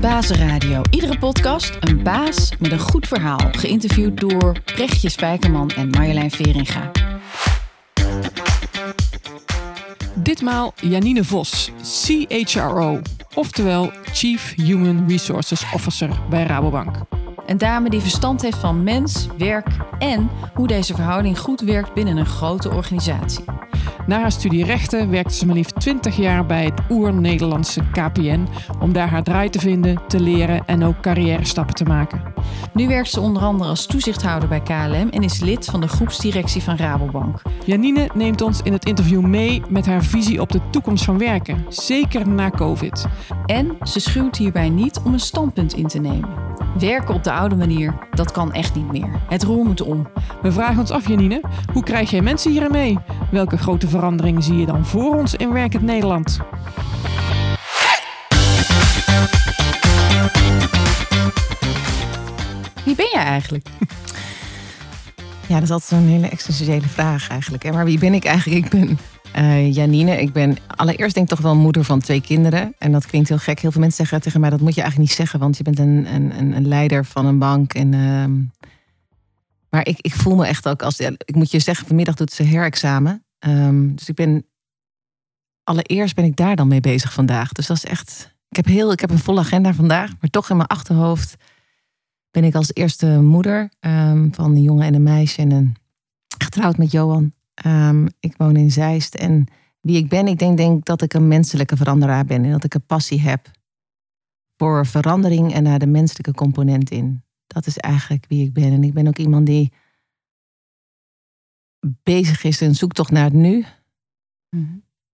Bazenradio. Iedere podcast een baas met een goed verhaal. Geïnterviewd door Brechtje Spijkerman en Marjolein Veringa. Ditmaal Janine Vos, CHRO, oftewel Chief Human Resources Officer bij Rabobank. Een dame die verstand heeft van mens, werk en hoe deze verhouding goed werkt binnen een grote organisatie. Na haar studie rechten werkte ze maar liefst 20 jaar bij het oer-Nederlandse KPN om daar haar draai te vinden, te leren en ook carrière stappen te maken. Nu werkt ze onder andere als toezichthouder bij KLM en is lid van de groepsdirectie van Rabobank. Janine neemt ons in het interview mee met haar visie op de toekomst van werken, zeker na COVID. En ze schuwt hierbij niet om een standpunt in te nemen. Werken op de oude manier, dat kan echt niet meer. Het roer moet om. We vragen ons af, Janine, hoe krijg jij mensen hierin mee? Welke grote veranderingen zie je dan voor ons in werkend Nederland? Wie ben jij eigenlijk? Ja, dat is altijd zo'n hele existentiële vraag eigenlijk. Maar wie ben ik eigenlijk? Ik ben eh, Janine. Ik ben allereerst denk ik toch wel moeder van twee kinderen. En dat klinkt heel gek. Heel veel mensen zeggen tegen mij, dat moet je eigenlijk niet zeggen. Want je bent een, een, een- een leider van een bank. En, ehm, maar ik, ik voel me echt ook als... Ik moet je zeggen, vanmiddag doet ze herexamen. Ehm, dus ik ben... Allereerst ben ik daar dan mee bezig vandaag. Dus dat is echt... Ik heb, heel, ik heb een volle agenda vandaag. Maar toch in mijn achterhoofd ben ik als eerste moeder ehm, van een jongen en een meisje. En een, getrouwd met Johan. Ehm, ik woon in Zeist. En wie ik ben, ik denk, denk dat ik een menselijke veranderaar ben. En dat ik een passie heb voor verandering en naar de menselijke component in. Dat is eigenlijk wie ik ben. En ik ben ook iemand die bezig is in zoektocht naar het nu.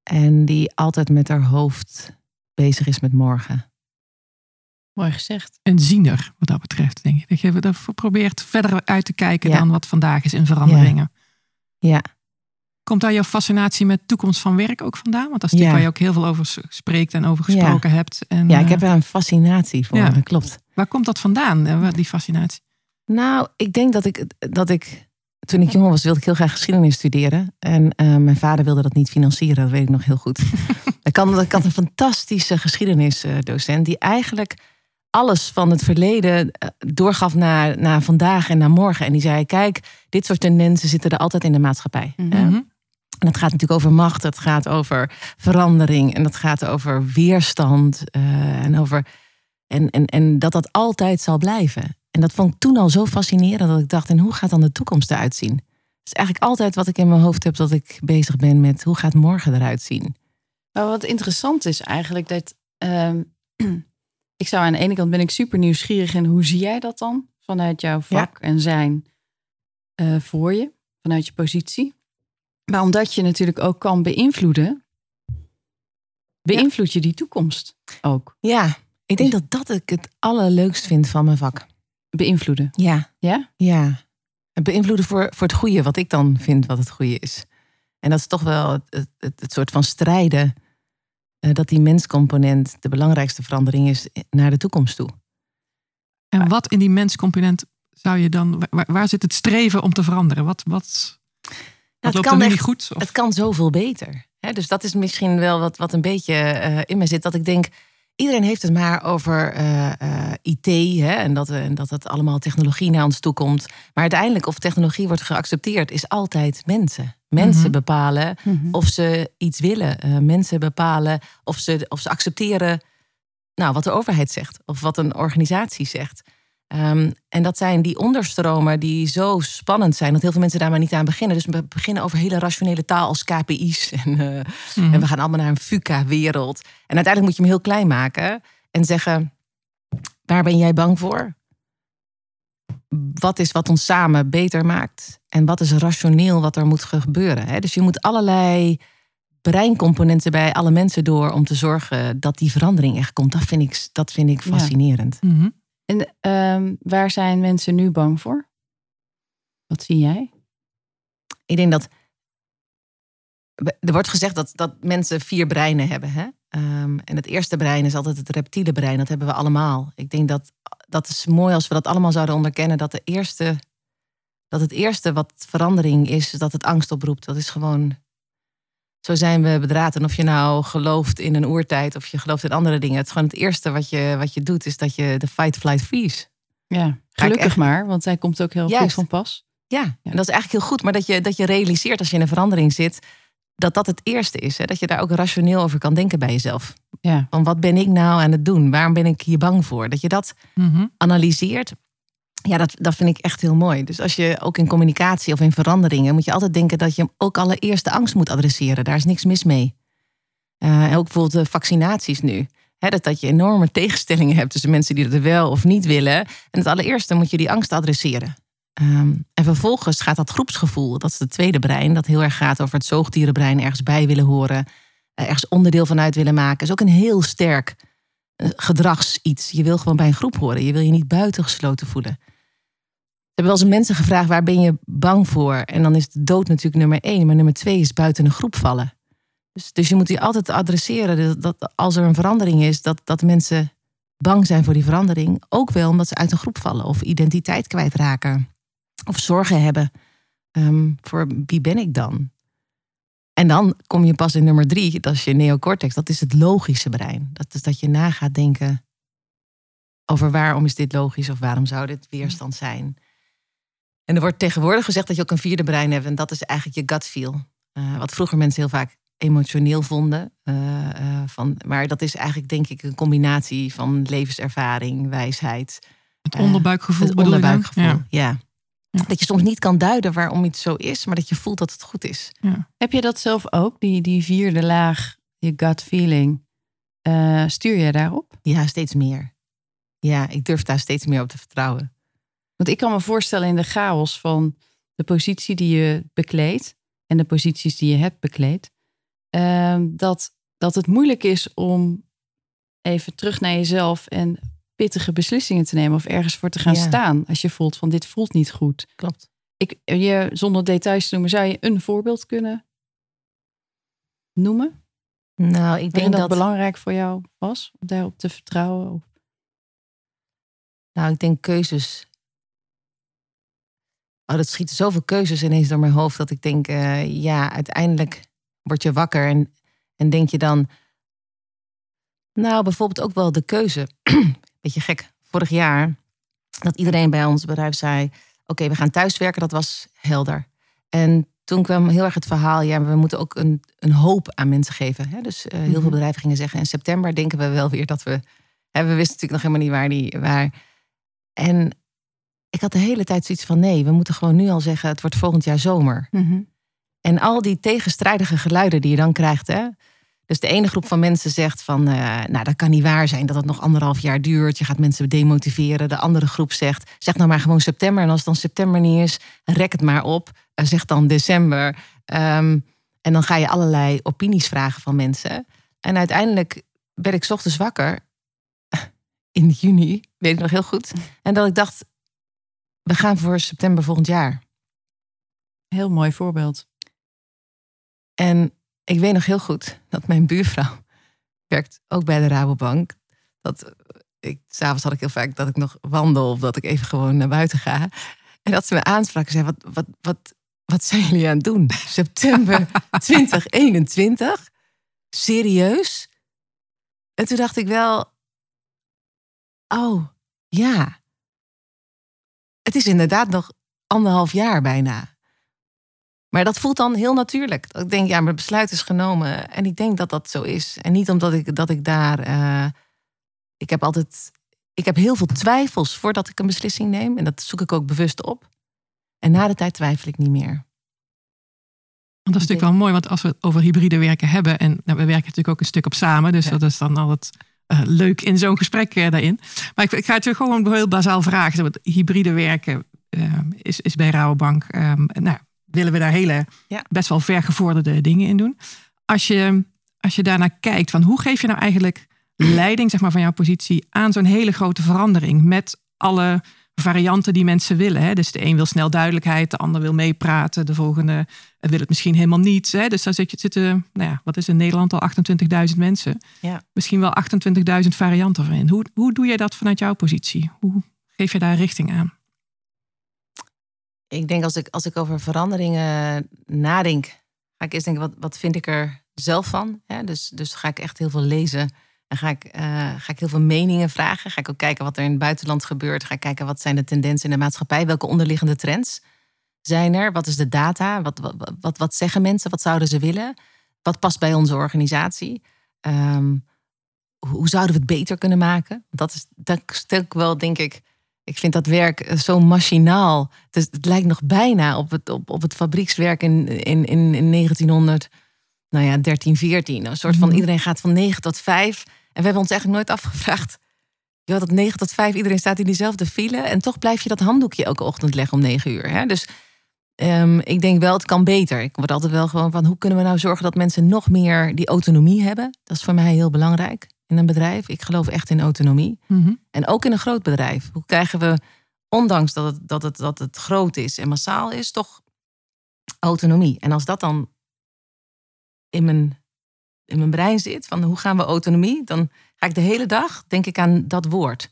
En die altijd met haar hoofd bezig is met morgen. Mooi gezegd. Een ziener, wat dat betreft, denk ik. Dat je ervoor probeert verder uit te kijken Ja. dan wat vandaag is in veranderingen. Ja, Komt daar jouw fascinatie met toekomst van werk ook vandaan? Want dat is Ja. waar je ook heel veel over spreekt en over gesproken hebt. En, ja ik eh, heb daar een fascinatie voor. Ja. Dat klopt. Waar komt dat vandaan, eh, die fascinatie? Nou, ik denk dat ik, dat ik toen ik jong was, wilde ik heel graag geschiedenis studeren. En eh, mijn vader wilde dat niet financieren, dat weet ik nog heel goed. ik, had, ik had een fantastische geschiedenisdocent die eigenlijk alles van het verleden eh, doorgaf naar, naar vandaag en naar morgen. En die zei, kijk, dit soort tendensen zitten er altijd in de maatschappij. Mhm. En het gaat natuurlijk over macht, het gaat over verandering en het gaat over weerstand eh, en over en, en, en dat dat altijd zal blijven. En dat vond ik toen al zo fascinerend dat ik dacht, en hoe gaat dan de toekomst eruit zien? Het is eigenlijk altijd wat ik in mijn hoofd heb dat ik bezig ben met hoe gaat morgen eruit zien? Maar wat interessant is eigenlijk dat. ehm, ik zou aan de ene kant ben ik super nieuwsgierig en hoe zie jij dat dan vanuit jouw vak en zijn eh, voor je, vanuit je positie. Maar omdat je natuurlijk ook kan beïnvloeden, beïnvloed je die toekomst ook. Ja, ik denk dat dat ik het allerleukst vind van mijn vak. Beïnvloeden. Ja, Ja? ja. Beïnvloeden voor, voor het goede, wat ik dan vind wat het goede is. En dat is toch wel het, het, het soort van strijden. Eh, dat die menscomponent de belangrijkste verandering is naar de toekomst toe. En wat in die menscomponent zou je dan... Waar, waar zit het streven om te veranderen? Wat, wat, wat het loopt kan er echt- niet goed? Of- Het kan zoveel beter. Dus dat is misschien wel wat, wat een beetje eh, in me zit. Dat ik denk, iedereen heeft het maar over eh, eh, IT. Hè, en, dat, eh, en dat het allemaal technologie naar ons toe komt. Maar uiteindelijk of technologie wordt geaccepteerd, is altijd mensen. Mensen Mhm. bepalen of ze iets willen. Mensen bepalen of ze, of ze accepteren nou, wat de overheid zegt. Of wat een organisatie zegt. Ehm, en dat zijn die onderstromen die zo spannend zijn... dat heel veel mensen daar maar niet aan beginnen. Dus we beginnen over hele rationele taal als KPI's. En, eh, Mhm. en we gaan allemaal naar een FUCA-wereld. En uiteindelijk moet je hem heel klein maken. En zeggen, waar ben jij bang voor? Wat is wat ons samen beter maakt? En wat is rationeel wat er moet gebeuren? Hè? Dus je moet allerlei breincomponenten bij alle mensen door... om te zorgen dat die verandering echt komt. Dat vind ik, dat vind ik Ja. fascinerend. Mhm. En ehm, waar zijn mensen nu bang voor? Wat zie jij? Ik denk dat. Er wordt gezegd dat, dat mensen vier breinen hebben. Hè? Ehm, en het eerste brein is altijd het reptiele brein. Dat hebben we allemaal. Ik denk dat dat is mooi als we dat allemaal zouden onderkennen. Dat, de eerste, dat het eerste wat verandering is, dat het angst oproept. Dat is gewoon zo zijn we bedraad. En of je nou gelooft in een oertijd of je gelooft in andere dingen. Het is gewoon het eerste wat je, wat je doet, is dat je de fight, flight, freeze. Ja, gelukkig maar, want hij komt ook heel goed van pas. Ja, en dat is eigenlijk heel goed. Maar dat je, dat je realiseert als je in een verandering zit, dat dat het eerste is. Hè? Dat je daar ook rationeel over kan denken bij jezelf. Ja. Van wat ben ik nou aan het doen? Waarom ben ik hier bang voor? Dat je dat Mhm. analyseert. Ja, dat, dat vind ik echt heel mooi. Dus als je ook in communicatie of in veranderingen, moet je altijd denken dat je ook allereerst de angst moet adresseren. Daar is niks mis mee. Eh, ook bijvoorbeeld de vaccinaties nu. Dat, dat je enorme tegenstellingen hebt tussen mensen die het wel of niet willen. En het allereerste moet je die angst adresseren. Ehm, en vervolgens gaat dat groepsgevoel, dat is het tweede brein, dat heel erg gaat over het zoogdierenbrein, ergens bij willen horen, eh, ergens onderdeel van uit willen maken. is ook een heel sterk eh, gedragsiets. Je wil gewoon bij een groep horen. Je wil je niet buitengesloten voelen. Hebben wel eens mensen gevraagd, waar ben je bang voor? En dan is de dood natuurlijk nummer één. Maar nummer twee is buiten een groep vallen. Dus, dus je moet die altijd adresseren. Dat, dat als er een verandering is, dat, dat mensen bang zijn voor die verandering. Ook wel omdat ze uit een groep vallen. Of identiteit kwijtraken. Of zorgen hebben. ehm, voor wie ben ik dan? En dan kom je pas in nummer drie. Dat is je neocortex. Dat is het logische brein. Dat is dat je na gaat denken over waarom is dit logisch of waarom zou dit weerstand zijn. En er wordt tegenwoordig gezegd dat je ook een vierde brein hebt. En dat is eigenlijk je gut feel. Eh, wat vroeger mensen heel vaak emotioneel vonden. eh, eh, van, maar dat is eigenlijk denk ik een combinatie van levenservaring, wijsheid. Het onderbuikgevoel. Het onderbuikgevoel, Ja. Dat je soms niet kan duiden waarom iets zo is, maar dat je voelt dat het goed is. Heb je dat zelf ook, die, die vierde laag, je gut feeling? Eh, stuur je daarop? Ja, steeds meer. Ja, ik durf daar steeds meer op te vertrouwen. Want ik kan me voorstellen in de chaos van de positie die je bekleedt en de posities die je hebt bekleed, ehm, dat, dat het moeilijk is om even terug naar jezelf en pittige beslissingen te nemen of ergens voor te gaan Ja. staan als je voelt van dit voelt niet goed. Klopt. Ik, je, zonder details te noemen, zou je een voorbeeld kunnen noemen? Nou, ik denk dat, dat. belangrijk voor jou was om daarop te vertrouwen? Of... Nou, ik denk keuzes. Oh, dat schieten zoveel keuzes ineens door mijn hoofd dat ik denk, eh, ja, uiteindelijk word je wakker en, en denk je dan. Nou, bijvoorbeeld ook wel de keuze. Beetje gek. Vorig jaar dat iedereen bij ons bedrijf zei: Oké, we gaan thuiswerken. Dat was helder. En toen kwam heel erg het verhaal: ja, we moeten ook een, een hoop aan mensen geven. Hè? Dus eh, heel veel Mhm. bedrijven gingen zeggen: in september denken we wel weer dat we. Hè, we wisten natuurlijk nog helemaal niet waar die. Waar. En ik had de hele tijd zoiets van: nee, we moeten gewoon nu al zeggen: het wordt volgend jaar zomer. En al die tegenstrijdige geluiden die je dan krijgt. Hè? Dus de ene groep van mensen zegt van, eh, nou dat kan niet waar zijn dat het nog anderhalf jaar duurt. Je gaat mensen demotiveren. De andere groep zegt, zeg nou maar gewoon september. En als het dan september niet is, rek het maar op. Eh, zeg dan december. Ehm, en dan ga je allerlei opinies vragen van mensen. En uiteindelijk werd ik ochtends wakker. In juni, weet ik nog heel goed. En dat ik dacht, we gaan voor september volgend jaar. Heel mooi voorbeeld. En ik weet nog heel goed dat mijn buurvrouw werkt ook bij de Rabobank. Dat eh, ik, s'avonds had ik heel vaak dat ik nog wandel of dat ik even gewoon naar buiten ga. En dat ze me aansprak en zei, wat, wat, wat, wat zijn jullie aan het doen? September 2021? Serieus? En toen dacht ik wel, oh ja. Het is inderdaad nog anderhalf jaar bijna. Maar dat voelt dan heel natuurlijk. Dat Ik denk, ja, mijn besluit is genomen. En ik denk dat dat zo is. En niet omdat ik, dat ik daar. eh, ik heb altijd. Ik heb heel veel twijfels voordat ik een beslissing neem. En dat zoek ik ook bewust op. En na de tijd twijfel ik niet meer. Want dat is natuurlijk wel mooi, want als we het over hybride werken hebben, en nou, we werken natuurlijk ook een stuk op samen, dus Ja. dat is dan altijd eh, leuk in zo'n gesprek eh, daarin. Maar ik, ik ga het gewoon heel bazaal vragen. Want hybride werken eh, is, is bij Rabobank, eh, nou, willen we daar hele Ja. best wel vergevorderde dingen in doen. Als je, als je daarnaar kijkt, van hoe geef je nou eigenlijk leiding zeg maar, van jouw positie aan zo'n hele grote verandering met alle varianten die mensen willen. Hè? Dus de een wil snel duidelijkheid, de ander wil meepraten, de volgende wil het misschien helemaal niet. Hè? Dus daar zit je- zitten, nou ja, wat is in Nederland al 28.000 mensen. Ja. Misschien wel 28.000 varianten van. Hoe, hoe doe je dat vanuit jouw positie? Hoe geef je daar richting aan? Ik denk als ik, als ik over veranderingen nadenk, ga ik eerst denken, wat, wat vind ik er zelf van? Hè? Dus, dus ga ik echt heel veel lezen. En ga ik, eh, ga ik heel veel meningen vragen. Ga ik ook kijken wat er in het buitenland gebeurt. Ga ik kijken wat zijn de tendensen in de maatschappij. Welke onderliggende trends zijn er? Wat is de data? Wat, wat, wat, zeggen mensen? Wat zouden ze willen? Wat past bij onze organisatie? Ehm, hoe zouden we het beter kunnen maken? Dat is dat stel ik wel, denk ik. Ik vind dat werk eh, zo machinaal. Het, het lijkt nog bijna op het, op, op het fabriekswerk in, in, in, in 1900, nou ja, 13, 14. Een soort van Mhm. iedereen gaat van 9 tot 5. En we hebben ons eigenlijk nooit afgevraagd. Je het 9 tot 5, iedereen staat in diezelfde file. En toch blijf je dat handdoekje elke ochtend leggen om 9 uur. Hè? Dus ehm, ik denk wel, het kan beter. Ik word altijd wel gewoon van, hoe kunnen we nou zorgen dat mensen nog meer die autonomie hebben? Dat is voor mij heel belangrijk in een bedrijf. Ik geloof echt in autonomie. Mhm. En ook in een groot bedrijf. Hoe krijgen we, ondanks dat het, dat het, dat het groot is en massaal is, toch autonomie? En als dat dan in mijn, in mijn brein zit, van hoe gaan we autonomie? Dan ga ik de hele dag, denk ik aan dat woord.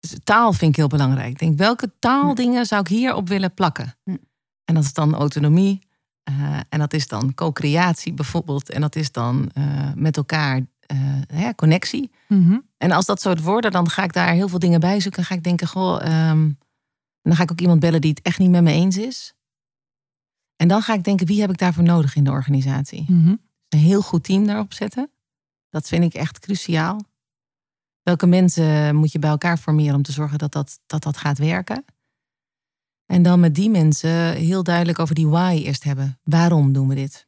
Dus taal vind ik heel belangrijk. Ik denk, welke taaldingen zou ik hierop willen plakken? Hm. En dat is dan autonomie. eh, en dat is dan co-creatie bijvoorbeeld. En dat is dan eh, met elkaar eh, connectie. Mhm. En als dat soort worden, dan ga ik daar heel veel dingen bij zoeken. Ga ik denken, goh, ehm, dan ga ik ook iemand bellen die het echt niet met me eens is. En dan ga ik denken, wie heb ik daarvoor nodig in de organisatie? Mhm. Een heel goed team daarop zetten. Dat vind ik echt cruciaal. Welke mensen moet je bij elkaar formeren om te zorgen dat dat, dat, dat gaat werken? En dan met die mensen heel duidelijk over die why eerst hebben. Waarom doen we dit?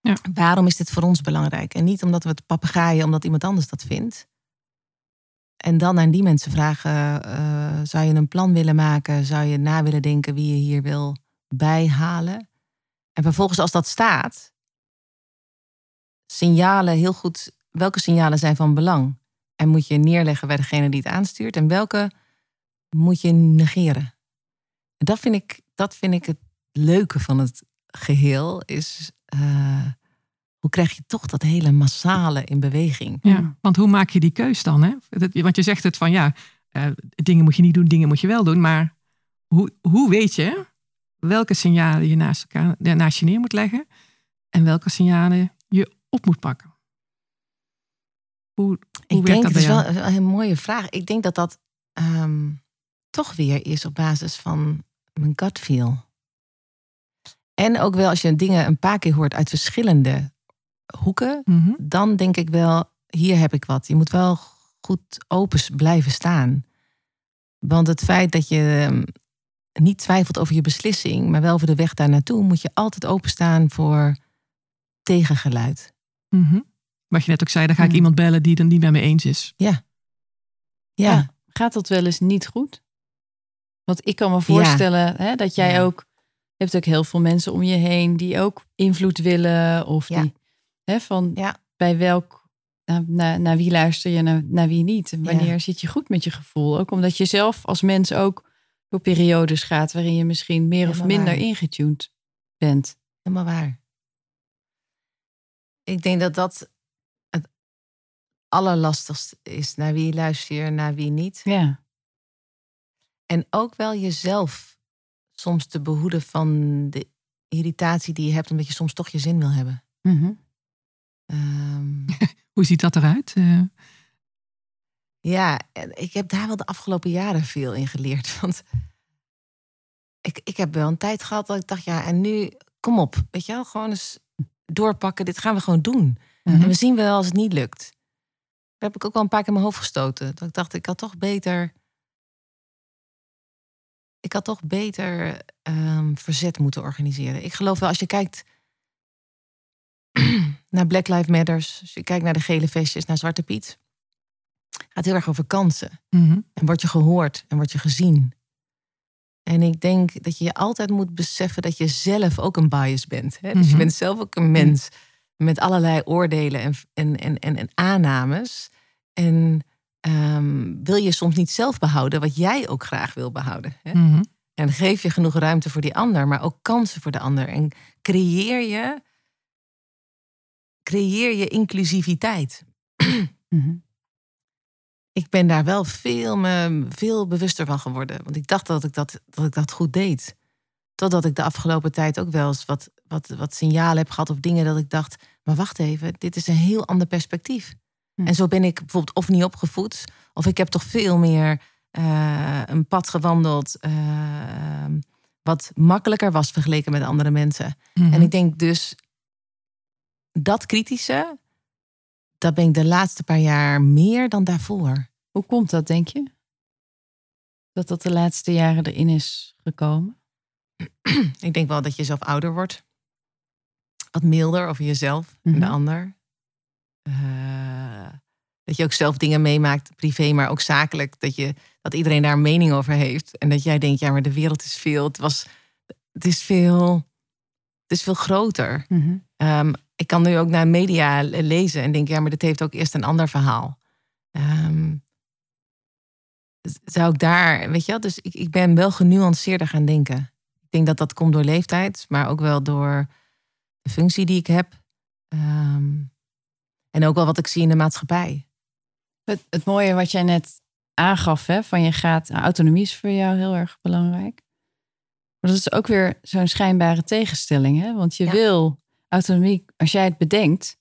Ja. Waarom is dit voor ons belangrijk? En niet omdat we het papegaaien, omdat iemand anders dat vindt. En dan aan die mensen vragen: eh, zou je een plan willen maken? Zou je na willen denken wie je hier wil bijhalen? En vervolgens, als dat staat, signalen heel goed. Welke signalen zijn van belang? En moet je neerleggen bij degene die het aanstuurt? En welke moet je negeren? En dat vind ik, dat vind ik het leuke van het geheel. Is eh, hoe krijg je toch dat hele massale in beweging? Ja, want hoe maak je die keus dan? Hè? Want je zegt het van ja, eh, dingen moet je niet doen, dingen moet je wel doen. Maar hoe, hoe weet je welke signalen je naast, elkaar, naast je neer moet leggen en welke signalen je op moet pakken? Hoe, hoe Ik denk, dat het is wel een mooie vraag. Ik denk dat dat ehm, toch weer is op basis van mijn gut feel. En ook wel als je dingen een paar keer hoort uit verschillende hoeken, Mhm. dan denk ik wel, hier heb ik wat. Je moet wel goed open blijven staan. Want het feit dat je ehm, niet twijfelt over je beslissing, maar wel voor de weg daar naartoe, moet je altijd openstaan voor tegengeluid. Mhm. Wat je net ook zei, dan ga ik iemand bellen die het niet met me eens is. Ja, Ja. Gaat dat wel eens niet goed? Want ik kan me voorstellen hè, dat jij Ja. ook... Je hebt ook heel veel mensen om je heen die ook invloed willen. Of Ja. die hè, van Ja. bij welk... Naar, naar, naar wie luister je, naar, naar wie niet? En wanneer Ja. zit je goed met je gevoel? Ook omdat je zelf als mens ook door periodes gaat... waarin je misschien meer of minder waar. ingetuned bent. Helemaal waar. Ik denk dat dat het allerlastigste is. Naar wie luister je, naar wie niet. Ja. En ook wel jezelf soms te behoeden van de irritatie die je hebt, omdat je soms toch je zin wil hebben. Mhm. Ehm, Hoe ziet dat eruit? Eh, ja, en ik heb daar wel de afgelopen jaren veel in geleerd. Want ik, ik heb wel een tijd gehad dat ik dacht, ja, en nu, kom op, weet je wel, gewoon eens doorpakken. Dit gaan we gewoon doen. Mhm. En we zien wel als het niet lukt. Daar heb ik ook wel een paar keer in mijn hoofd gestoten. Dat ik dacht, ik had toch beter. Ik had toch beter ehm, verzet moeten organiseren. Ik geloof wel, als je kijkt naar Black Lives Matters, als je kijkt naar de gele vestjes, naar Zwarte Piet, gaat heel erg over kansen. mhm. En word je gehoord en word je gezien. En ik denk dat je je altijd moet beseffen dat je zelf ook een bias bent. Hè? Dus je Mhm. bent zelf ook een mens met allerlei oordelen en, en, en, en, en aannames. En ehm, wil je soms niet zelf behouden wat jij ook graag wil behouden. Hè? Mhm. En geef je genoeg ruimte voor die ander, maar ook kansen voor de ander. En creëer je, creëer je inclusiviteit. Mhm. Ik ben daar wel veel, me, veel bewuster van geworden. Want ik dacht dat ik dat, dat ik dat goed deed. Totdat ik de afgelopen tijd ook wel eens wat, wat, wat signalen heb gehad of dingen dat ik dacht, maar wacht even, dit is een heel ander perspectief. Hm. En zo ben ik bijvoorbeeld of niet opgevoed, of ik heb toch veel meer eh, een pad gewandeld eh, wat makkelijker was vergeleken met andere mensen. Mhm. En ik denk dus dat kritische, dat ben ik de laatste paar jaar meer dan daarvoor. Hoe komt dat, denk je? Dat dat de laatste jaren erin is gekomen? Ik denk wel dat je zelf ouder wordt. Wat milder over jezelf en de Mhm. ander. Eh, dat je ook zelf dingen meemaakt, privé, maar ook zakelijk. Dat, je, dat iedereen daar een mening over heeft. En dat jij denkt, ja, maar de wereld is veel. Het, was, het, is, veel, het is veel groter. Ehm, ik kan nu ook naar media le- lezen en denk, ja, maar dit heeft ook eerst een ander verhaal. Ehm, zou ik daar, weet je wel, dus ik, ik ben wel genuanceerder gaan denken. Ik denk dat dat komt door leeftijd, maar ook wel door de functie die ik heb. Ehm, en ook wel wat ik zie in de maatschappij. Het, het mooie wat jij net aangaf, hè, van je gaat, autonomie is voor jou heel erg belangrijk. Maar dat is ook weer zo'n schijnbare tegenstelling, hè? Want je Ja. wil autonomie, als jij het bedenkt,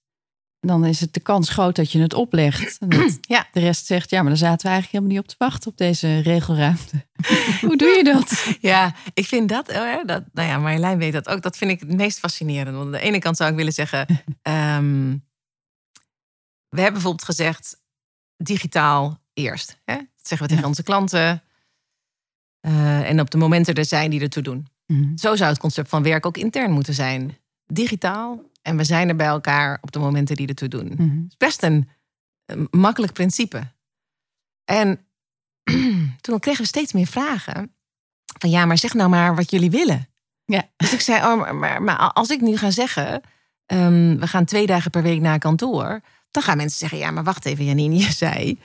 dan is het de kans groot dat je het oplegt. En dat Ja. de rest zegt, ja, maar daar zaten we eigenlijk helemaal niet op te wachten op deze regelruimte. Hoe doe je dat? Ja, ik vind dat, eh, dat nou ja, Marjolein weet dat ook. Dat vind ik het meest fascinerend. Want aan de ene kant zou ik willen zeggen, ehm, we hebben bijvoorbeeld gezegd, digitaal eerst. Hè? Dat zeggen we tegen Ja. onze klanten. Eh, en op de momenten er zijn die ertoe doen. Zo zou het concept van werk ook intern moeten zijn. Digitaal en we zijn er bij elkaar op de momenten die ertoe doen. Mhm. Het is best een, een makkelijk principe. En toen kregen we steeds meer vragen. Van ja, maar zeg nou maar wat jullie willen. Ja. Dus ik zei, oh, maar, maar, maar als ik nu ga zeggen... ehm, we gaan twee dagen per week naar kantoor... dan gaan mensen zeggen, ja, maar wacht even Janine, je zei...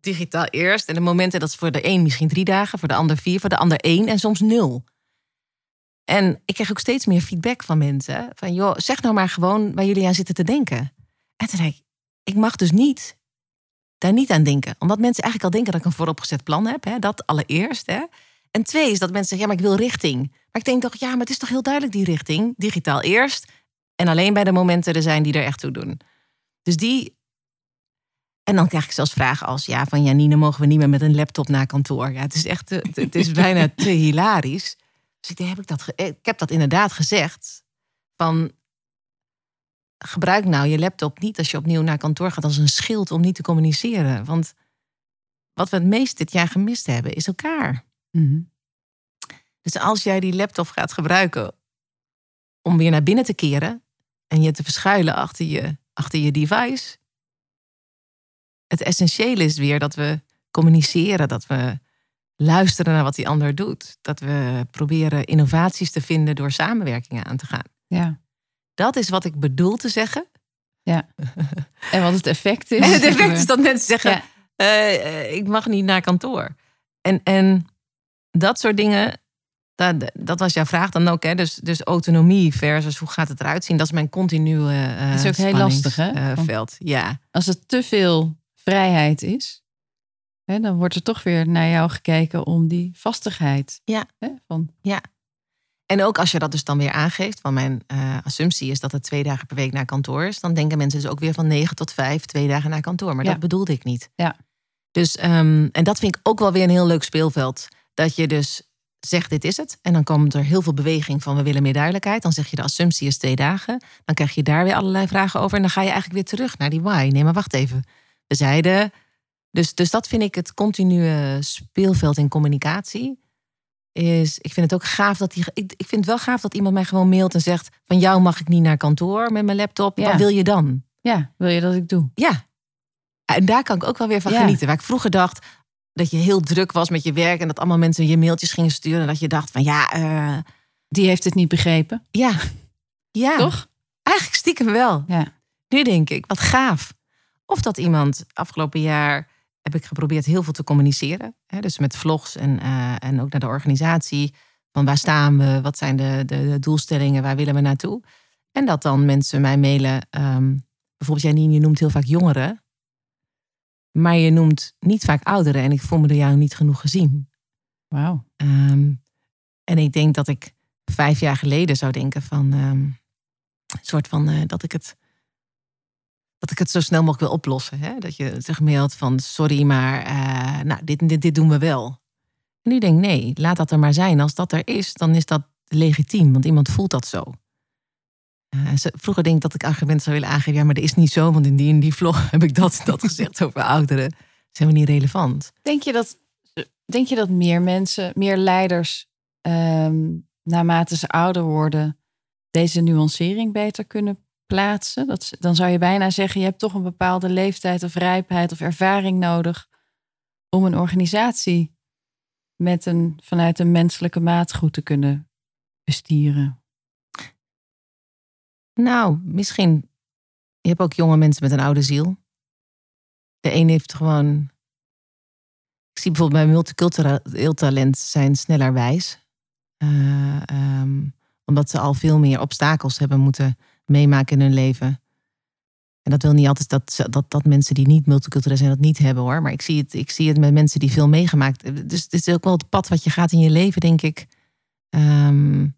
digitaal eerst. En de momenten, dat is voor de een misschien drie dagen... voor de ander vier, voor de ander één en soms nul. En ik kreeg ook steeds meer feedback van mensen. Van joh, zeg nou maar gewoon waar jullie aan zitten te denken. En toen zei ik, ik mag dus niet daar niet aan denken. Omdat mensen eigenlijk al denken dat ik een vooropgezet plan heb. Hè? Dat allereerst. Hè? En twee is dat mensen zeggen, ja, maar ik wil richting. Maar ik denk toch, ja, maar het is toch heel duidelijk die richting. Digitaal eerst. En alleen bij de momenten er zijn die er echt toe doen. Dus die... En dan krijg ik zelfs vragen als, ja, van Janine, mogen we niet meer met een laptop naar kantoor? Ja, het is echt, te- het is bijna te hilarisch. Dus ik denk, heb ik dat, ge- ik heb dat inderdaad gezegd. Van, gebruik nou je laptop niet als je opnieuw naar kantoor gaat als een schild om niet te communiceren. Want wat we het meest dit jaar gemist hebben, is elkaar. Mhm. Dus als jij die laptop gaat gebruiken om weer naar binnen te keren en je te verschuilen achter je, achter je device. Het essentiële is weer dat we communiceren, dat we luisteren naar wat die ander doet. Dat we proberen innovaties te vinden door samenwerkingen aan te gaan. Ja. Dat is wat ik bedoel te zeggen. En wat het effect is. En het effect is dat mensen zeggen: Ja. eh, eh, ik mag niet naar kantoor. En, en dat soort dingen, dat, dat was jouw vraag dan ook. Hè? Dus, dus autonomie versus hoe gaat het eruit zien? Dat is mijn continue Dat is ook heel lastig, hè? veld. ja. Als het te veel vrijheid is, hè, dan wordt er toch weer naar jou gekeken om die vastigheid. Ja. Hè, van, En ook als je dat dus dan weer aangeeft, want mijn eh, assumptie is dat het twee dagen per week naar kantoor is, dan denken mensen dus ook weer van negen tot vijf, twee dagen naar kantoor. Maar Ja. dat bedoelde ik niet. Ja. Dus, ehm, en dat vind ik ook wel weer een heel leuk speelveld. Dat je dus zegt, dit is het. En dan komt er heel veel beweging van, we willen meer duidelijkheid. Dan zeg je, de assumptie is twee dagen. Dan krijg je daar weer allerlei vragen over. En dan ga je eigenlijk weer terug naar die why. Nee, maar wacht even. Zeiden... Dus, dus dat vind ik het continue speelveld in communicatie. Is, ik vind het ook gaaf dat die. Ik, ik vind het wel gaaf dat iemand mij gewoon mailt en zegt: Van jou mag ik niet naar kantoor met mijn laptop. Ja. Wat wil je dan? ja, wil je dat ik doe? Ja. En daar kan ik ook wel weer van Ja. genieten. Waar ik vroeger dacht dat je heel druk was met je werk en dat allemaal mensen je mailtjes gingen sturen. En dat je dacht: van ja, eh, Die heeft het niet begrepen, ja, ja. toch? Eigenlijk stiekem wel. Ja. Nu denk ik, wat gaaf. Of dat iemand afgelopen jaar heb ik geprobeerd heel veel te communiceren. Hè, dus met vlogs en, eh, en ook naar de organisatie. Van waar staan we? Wat zijn de, de, de doelstellingen? Waar willen we naartoe? En dat dan mensen mij mailen. ehm, bijvoorbeeld Janine, je noemt heel vaak jongeren. Maar je noemt niet vaak ouderen. En ik voel me door jou niet genoeg gezien. Wauw. Ehm, en ik denk dat ik vijf jaar geleden zou denken van... ehm, een soort van eh, dat ik het dat ik het zo snel mogelijk wil oplossen. Hè? Dat je zich mailt van sorry, maar uh, nou, dit, dit, dit doen we wel. En nu denk nee, laat dat er maar zijn. Als dat er is, dan is dat legitiem, want iemand voelt dat zo. Uh, vroeger denk ik dat ik argumenten zou willen aangeven. Ja, maar dat is niet zo, want in die die vlog heb ik dat, dat gezegd over ouderen. Zijn we niet relevant. Denk je dat, denk je dat meer mensen, meer leiders, um, naarmate ze ouder worden, deze nuancering beter kunnen plaatsen? Dat, dan zou je bijna zeggen, je hebt toch een bepaalde leeftijd of rijpheid of ervaring nodig om een organisatie met een, vanuit een menselijke maat goed te kunnen bestieren. Nou, misschien. Je hebt ook jonge mensen met een oude ziel. De een heeft gewoon. Ik zie bijvoorbeeld bij multicultureel talent zijn sneller wijs. Uh, um, omdat ze al veel meer obstakels hebben moeten meemaken in hun leven. En dat wil niet altijd dat, dat, dat mensen die niet multicultureel zijn dat niet hebben hoor. Maar ik zie het, ik zie het met mensen die veel meegemaakt hebben. Dus het is ook wel het pad wat je gaat in je leven, denk ik. Um,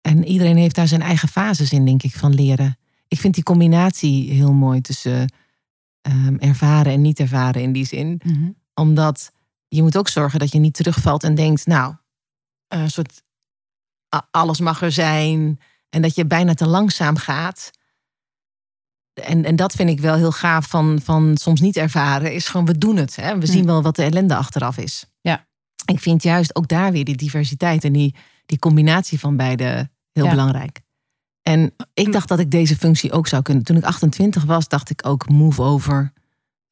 en iedereen heeft daar zijn eigen fases in, denk ik, van leren. Ik vind die combinatie heel mooi tussen um, ervaren en niet ervaren in die zin. Mm -hmm. Omdat je moet ook zorgen dat je niet terugvalt en denkt, nou, een soort alles mag er zijn. En dat je bijna te langzaam gaat. En, en dat vind ik wel heel gaaf van, van soms niet ervaren. Is gewoon, we doen het. Hè? We zien wel wat de ellende achteraf is. Ja. Ik vind juist ook daar weer die diversiteit en die, die combinatie van beide heel ja. belangrijk. En ik dacht dat ik deze functie ook zou kunnen. Toen ik 28 was, dacht ik ook move over.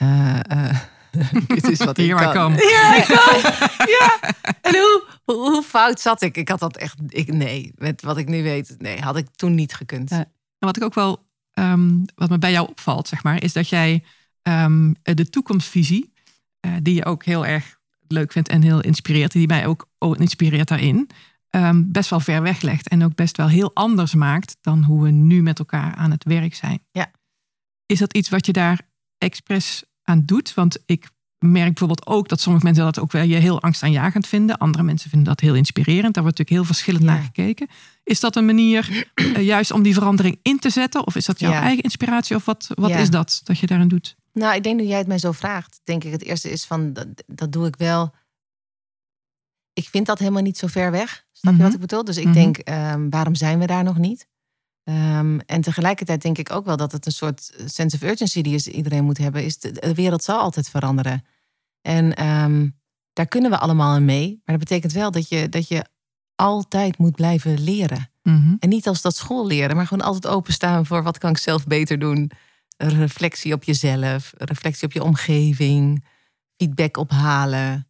Uh, uh, dit is wat ik Hier kan. Kom. Ja, ik kan. ja. En hoe, hoe, hoe, fout zat ik? Ik had dat echt, ik, nee, met wat ik nu weet, nee, had ik toen niet gekund. Ja. En wat ik ook wel, um, wat me bij jou opvalt, zeg maar, is dat jij um, de toekomstvisie, uh, die je ook heel erg leuk vindt en heel inspireert, die mij ook inspireert daarin, um, best wel ver weg legt en ook best wel heel anders maakt dan hoe we nu met elkaar aan het werk zijn. Ja. Is dat iets wat je daar expres aan doet? Want ik merk bijvoorbeeld ook dat sommige mensen dat ook wel je heel angstaanjagend vinden. Andere mensen vinden dat heel inspirerend. Daar wordt natuurlijk heel verschillend ja. naar gekeken. Is dat een manier uh, juist om die verandering in te zetten? Of is dat jouw ja. eigen inspiratie? Of wat, wat ja. is dat dat je daarin doet? Nou, ik denk dat jij het mij zo vraagt. Denk ik het eerste is van, dat, dat doe ik wel. Ik vind dat helemaal niet zo ver weg. Snap mm -hmm. je wat ik bedoel? Dus ik mm -hmm. denk, um, waarom zijn we daar nog niet? Um, en tegelijkertijd denk ik ook wel dat het een soort sense of urgency die iedereen moet hebben. Is de, de wereld zal altijd veranderen. En um, daar kunnen we allemaal in mee. Maar dat betekent wel dat je, dat je altijd moet blijven leren. Mhm. Mm -hmm. En niet als dat school leren, maar gewoon altijd openstaan voor wat kan ik zelf beter doen. Reflectie op jezelf, reflectie op je omgeving, feedback ophalen.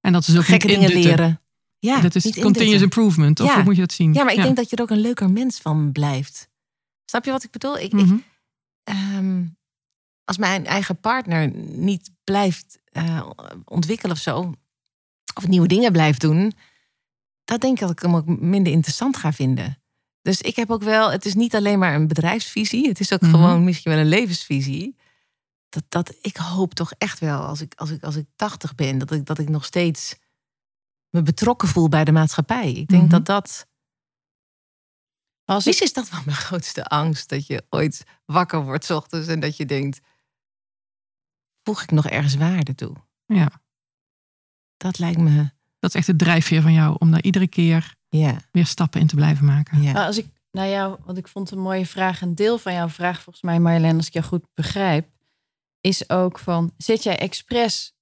En dat is ook gekke dingen leren. Ja, dat is continuous improvement. Of ja. hoe moet je dat zien? Ja, maar ik ja. denk dat je er ook een leuker mens van blijft. Snap je wat ik bedoel? Ik, mm -hmm. ik, um, als mijn eigen partner niet blijft uh, ontwikkelen of zo, of nieuwe dingen blijft doen, dan denk ik dat ik hem ook minder interessant ga vinden. Dus ik heb ook wel, het is niet alleen maar een bedrijfsvisie, het is ook mm -hmm. gewoon misschien wel een levensvisie. Dat, dat ik hoop toch echt wel, als ik, als ik, als ik 80 ben, dat ik, dat ik nog steeds me betrokken voel bij de maatschappij. Ik denk mm -hmm. dat dat. Als ik... is dat wel mijn grootste angst. Dat je ooit wakker wordt s ochtends en dat je denkt: voeg ik nog ergens waarde toe? Ja. Dat lijkt me. Dat is echt de drijfveer van jou om daar iedere keer ja. weer stappen in te blijven maken. Ja. Als ik naar jou, want ik vond een mooie vraag, een deel van jouw vraag, volgens mij, Marjolein, als ik jou goed begrijp, is ook van: zet jij expres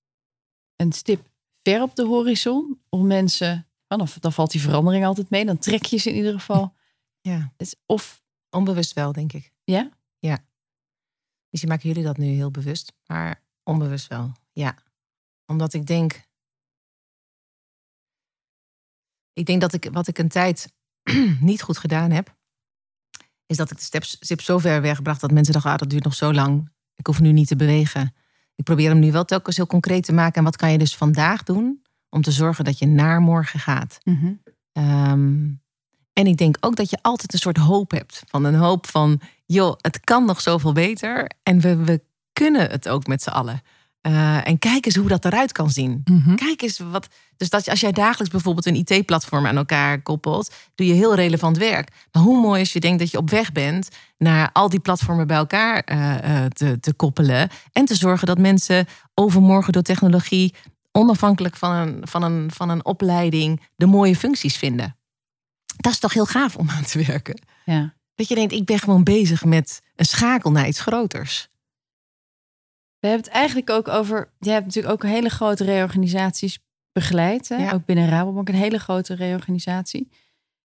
een stip ver op de horizon om mensen, dan, dan valt die verandering altijd mee, dan trek je ze in ieder geval. Ja. Dus of onbewust wel, denk ik. Ja? Ja. Misschien maken jullie dat nu heel bewust, maar onbewust wel. Ja. Omdat ik denk. Ik denk dat ik wat ik een tijd niet goed gedaan heb, is dat ik de step, stip zo ver wegbracht dat mensen dachten, ah, dat duurt nog zo lang. Ik hoef nu niet te bewegen. Ik probeer hem nu wel telkens heel concreet te maken. En wat kan je dus vandaag doen om te zorgen dat je naar morgen gaat? Mm -hmm. um, en ik denk ook dat je altijd een soort hoop hebt. Van een hoop van, joh, het kan nog zoveel beter. En we, we kunnen het ook met z'n allen. Eh, en kijk eens hoe dat eruit kan zien. Mhm. Kijk eens wat. Dus dat, als jij dagelijks bijvoorbeeld een IT-platform aan elkaar koppelt, doe je heel relevant werk. Maar hoe mooi als je denkt dat je op weg bent naar al die platformen bij elkaar eh, eh, te, te koppelen. En te zorgen dat mensen overmorgen door technologie, onafhankelijk van een, van, een, van een opleiding, de mooie functies vinden. Dat is toch heel gaaf om aan te werken. Ja. Dat je denkt, ik ben gewoon bezig met een schakel naar iets groters. We hebben het eigenlijk ook over. Je hebt natuurlijk ook hele grote reorganisaties begeleid. Hè? Ja. Ook binnen Rabobank een hele grote reorganisatie.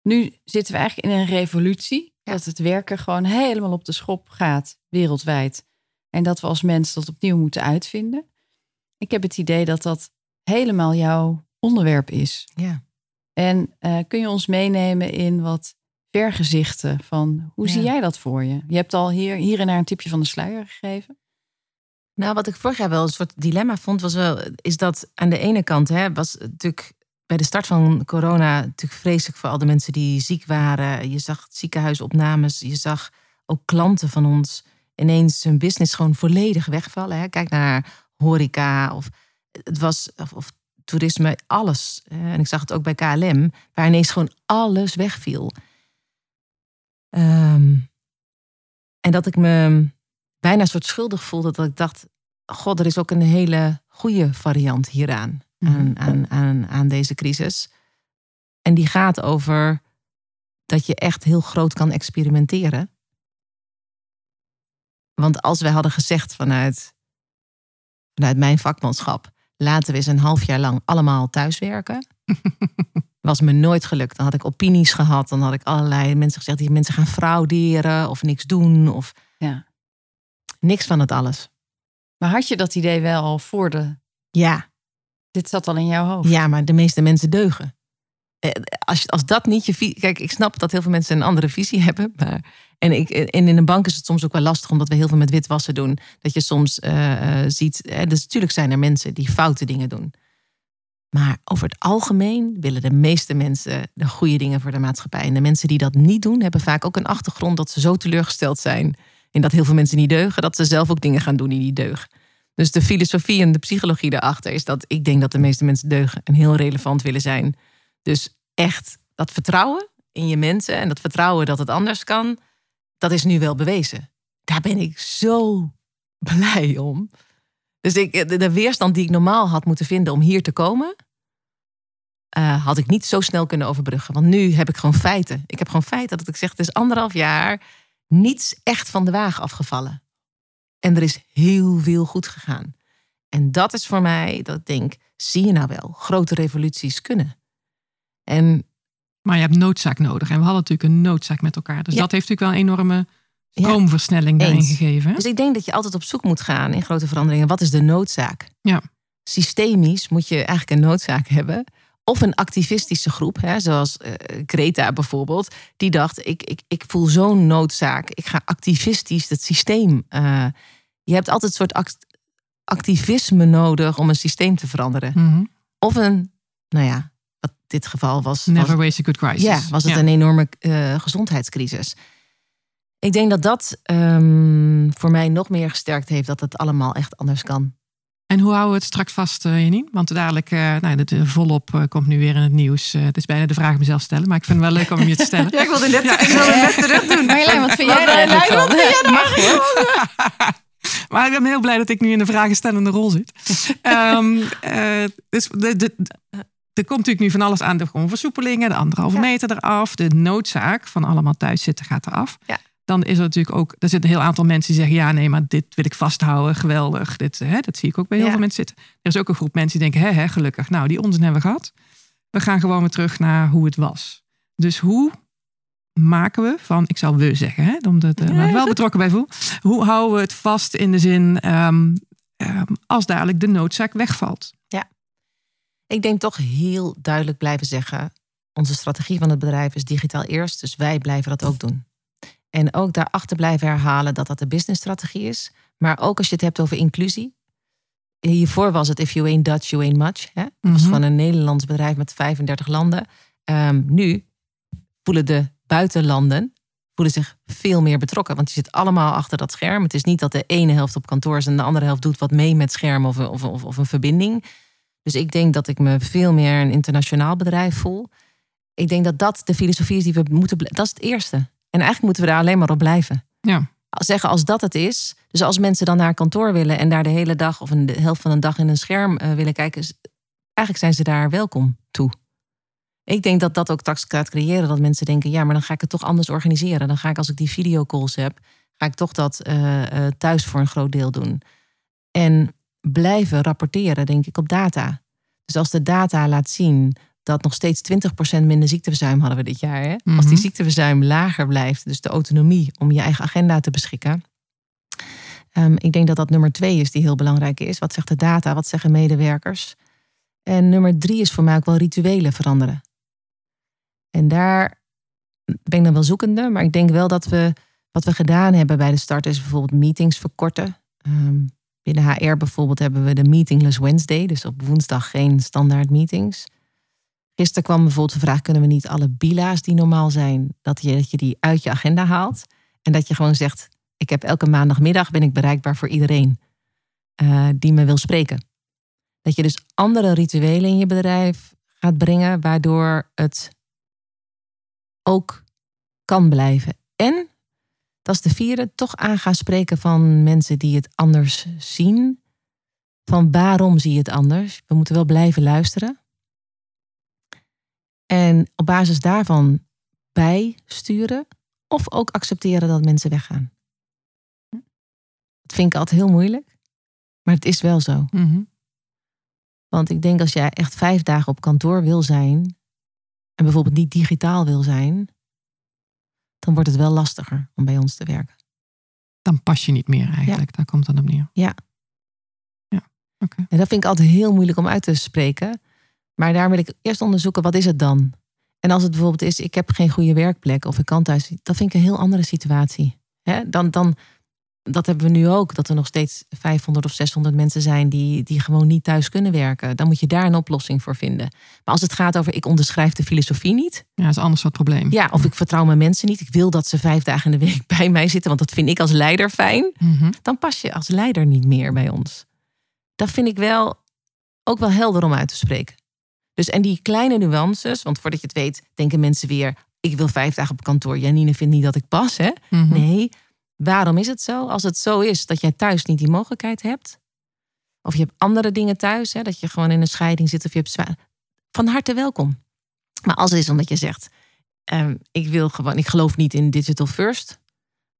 Nu zitten we eigenlijk in een revolutie. Ja. Dat het werken gewoon helemaal op de schop gaat, wereldwijd. En dat we als mens dat opnieuw moeten uitvinden. Ik heb het idee dat dat helemaal jouw onderwerp is. Ja. En eh, kun je ons meenemen in wat vergezichten van hoe Ja. zie jij dat voor je? Je hebt al hier, hier en daar een tipje van de sluier gegeven. Nou, wat ik vorig jaar wel een soort dilemma vond, was wel, is dat aan de ene kant hè, was natuurlijk bij de start van corona natuurlijk vreselijk voor al de mensen die ziek waren. Je zag ziekenhuisopnames, je zag ook klanten van ons ineens hun business gewoon volledig wegvallen. Hè. Kijk naar horeca of het was of, toerisme, alles. En ik zag het ook bij KLM, waar ineens gewoon alles wegviel. Ehm, en dat ik me bijna een soort schuldig voelde. Dat ik dacht, god, er is ook een hele goede variant hieraan. Aan, aan, aan, aan deze crisis. En die gaat over dat je echt heel groot kan experimenteren. Want als wij hadden gezegd vanuit, vanuit mijn vakmanschap... laten we eens een half jaar lang allemaal thuiswerken... was me nooit gelukt. Dan had ik opinies gehad. Dan had ik allerlei mensen gezegd... die mensen gaan frauderen of niks doen. Of Ja. Niks van het alles. Maar had je dat idee wel al voor de. Ja, Dit zat al in jouw hoofd. Ja, maar de meeste mensen deugen. Eh, Als, als dat niet je visie... Kijk, ik snap dat heel veel mensen een andere visie hebben. Maar, en, ik, en in een bank is het soms ook wel lastig... omdat we heel veel met witwassen doen. Dat je soms eh, eh, ziet... dus natuurlijk zijn er mensen die foute dingen doen. Maar over het algemeen willen de meeste mensen... de goede dingen voor de maatschappij. En de mensen die dat niet doen... hebben vaak ook een achtergrond dat ze zo teleurgesteld zijn... in dat heel veel mensen niet deugen... dat ze zelf ook dingen gaan doen die niet deugen. Dus de filosofie en de psychologie daarachter is dat ik denk dat de meeste mensen deugen en heel relevant willen zijn. Dus echt dat vertrouwen in je mensen en dat vertrouwen dat het anders kan, dat is nu wel bewezen. Daar ben ik zo blij om. Dus ik, de, de weerstand die ik normaal had moeten vinden om hier te komen, eh, had ik niet zo snel kunnen overbruggen. Want nu heb ik gewoon feiten. Ik heb gewoon feiten dat ik zeg, het is anderhalf jaar niets echt van de wagen afgevallen. En er is heel veel goed gegaan. En dat is voor mij dat ik denk, zie je nou wel, grote revoluties kunnen. En Maar je hebt noodzaak nodig. En we hadden natuurlijk een noodzaak met elkaar. Dus Ja. dat heeft natuurlijk wel een enorme Ja. stroomversnelling daarin gegeven. hè? dus ik denk dat je altijd op zoek moet gaan in grote veranderingen. Wat is de noodzaak? Ja. Systemisch moet je eigenlijk een noodzaak hebben. Of een activistische groep, hè, zoals eh, Greta bijvoorbeeld, die dacht: ik, ik, ik voel zo'n noodzaak. Ik ga activistisch het systeem. eh, je hebt altijd een soort act- activisme nodig om een systeem te veranderen. Mhm. Of een, nou ja, wat dit geval was. Never was waste a good crisis. ja, was het Ja. een enorme eh, gezondheidscrisis. Ik denk dat dat ehm, voor mij nog meer gesterkt heeft dat het allemaal echt anders kan. En hoe houden we het straks vast, eh, Janine? Want dadelijk, eh nou, het, volop eh, komt nu weer in het nieuws. Eh, het is bijna de vraag mezelf stellen, maar ik vind het wel leuk om hem je te stellen. ik wilde net, Ja. ik wilde net terug doen. Marjolein, wat vind jij daar eigenlijk van? Mag. Maar ik ben heel blij dat ik nu in de vragenstellende rol zit. Ehm, eh, dus de, de, er komt natuurlijk nu van alles aan. De gewoon versoepelingen, de anderhalve Ja. meter eraf. De noodzaak van allemaal thuis zitten gaat eraf. Ja. Dan is er natuurlijk ook, er zitten een heel aantal mensen die zeggen: ja, nee, maar dit wil ik vasthouden. Geweldig. Dit, hè, dat zie ik ook bij heel Ja. veel mensen zitten. Er is ook een groep mensen die denken: hè, hè, gelukkig. Nou, die onzin hebben we gehad. We gaan gewoon weer terug naar hoe het was. Dus hoe maken we van, ik zal we zeggen, hè, omdat ik me wel betrokken bij voel. Hoe houden we het vast in de zin ehm, ehm, als dadelijk de noodzaak wegvalt? Ik denk toch heel duidelijk blijven zeggen: onze strategie van het bedrijf is digitaal eerst, dus wij blijven dat ook doen. En ook daarachter blijven herhalen dat dat de businessstrategie is. Maar ook als je het hebt over inclusie. Hiervoor was het if you ain't Dutch, you ain't much. Hè? Het was Mhm. gewoon een Nederlands bedrijf met 35 landen. Ehm, nu voelen de buitenlanden voelen zich veel meer betrokken. Want je zit allemaal achter dat scherm. Het is niet dat de ene helft op kantoor is en de andere helft doet wat mee met scherm of, of, of, of een verbinding. Dus ik denk dat ik me veel meer een internationaal bedrijf voel. Ik denk dat dat de filosofie is die we moeten. Dat is het eerste. En eigenlijk moeten we daar alleen maar op blijven. Ja. Zeggen als dat het is. Dus als mensen dan naar kantoor willen en daar de hele dag of een de helft van een dag in een scherm uh, willen kijken, eigenlijk zijn ze daar welkom toe. Ik denk dat dat ook tax gaat creëren. Dat mensen denken, ja, maar dan ga ik het toch anders organiseren. Dan ga ik als ik die videocalls heb, ga ik toch dat uh, uh, thuis voor een groot deel doen. En blijven rapporteren, denk ik, op data. Dus als de data laat zien dat nog steeds 20% minder ziekteverzuim hadden we dit jaar. Hè? Als die ziekteverzuim lager blijft, dus de autonomie om je eigen agenda te beschikken. Um, ik denk dat dat nummer twee is die heel belangrijk is. Wat zegt de data? Wat zeggen medewerkers? En nummer drie is voor mij ook wel rituelen veranderen. En daar ben ik dan wel zoekende, maar ik denk wel dat we wat we gedaan hebben bij de start is bijvoorbeeld meetings verkorten. Um, binnen HR bijvoorbeeld hebben we de Meetingless Wednesday, dus op woensdag geen standaard meetings. Gisteren kwam bijvoorbeeld de vraag: kunnen we niet alle bila's die normaal zijn, dat je, dat je die uit je agenda haalt en dat je gewoon zegt: ik heb elke maandagmiddag ben ik bereikbaar voor iedereen uh, die me wil spreken. Dat je dus andere rituelen in je bedrijf gaat brengen, waardoor het ook kan blijven. En, dat is de vierde, toch aan gaan spreken van mensen die het anders zien. Van waarom zie je het anders? We moeten wel blijven luisteren. En op basis daarvan bijsturen of ook accepteren dat mensen weggaan. Dat vind ik altijd heel moeilijk, maar het is wel zo. Mm Want ik denk als jij echt vijf dagen op kantoor wil zijn en bijvoorbeeld niet digitaal wil zijn, dan wordt het wel lastiger om bij ons te werken. Dan pas je niet meer eigenlijk, ja. daar komt het dan op neer. Ja. Ja, oké. En dat vind ik altijd heel moeilijk om uit te spreken. Maar daar wil ik eerst onderzoeken, wat is het dan? En als het bijvoorbeeld is, ik heb geen goede werkplek of ik kan thuis, dat vind ik een heel andere situatie. dan, dan, dat hebben we nu ook, dat er nog steeds 500 of 600 mensen zijn die, die gewoon niet thuis kunnen werken. Dan moet je daar een oplossing voor vinden. Maar als het gaat over, ik onderschrijf de filosofie niet. Ja, dat is anders wat probleem. Ja, of ik vertrouw mijn mensen niet. Ik wil dat ze vijf dagen in de week bij mij zitten, want dat vind ik als leider fijn. Mhm. Dan pas je als leider niet meer bij ons. Dat vind ik wel ook wel helder om uit te spreken. Dus en die kleine nuances, want voordat je het weet, denken mensen weer: ik wil vijf dagen op kantoor. Janine vindt niet dat ik pas, hè? Mhm. Nee. Waarom is het zo? Als het zo is dat jij thuis niet die mogelijkheid hebt, of je hebt andere dingen thuis, hè, dat je gewoon in een scheiding zit of je hebt zwaar, van harte welkom. Maar als het is omdat je zegt: ehm, ik wil gewoon, ik geloof niet in digital first.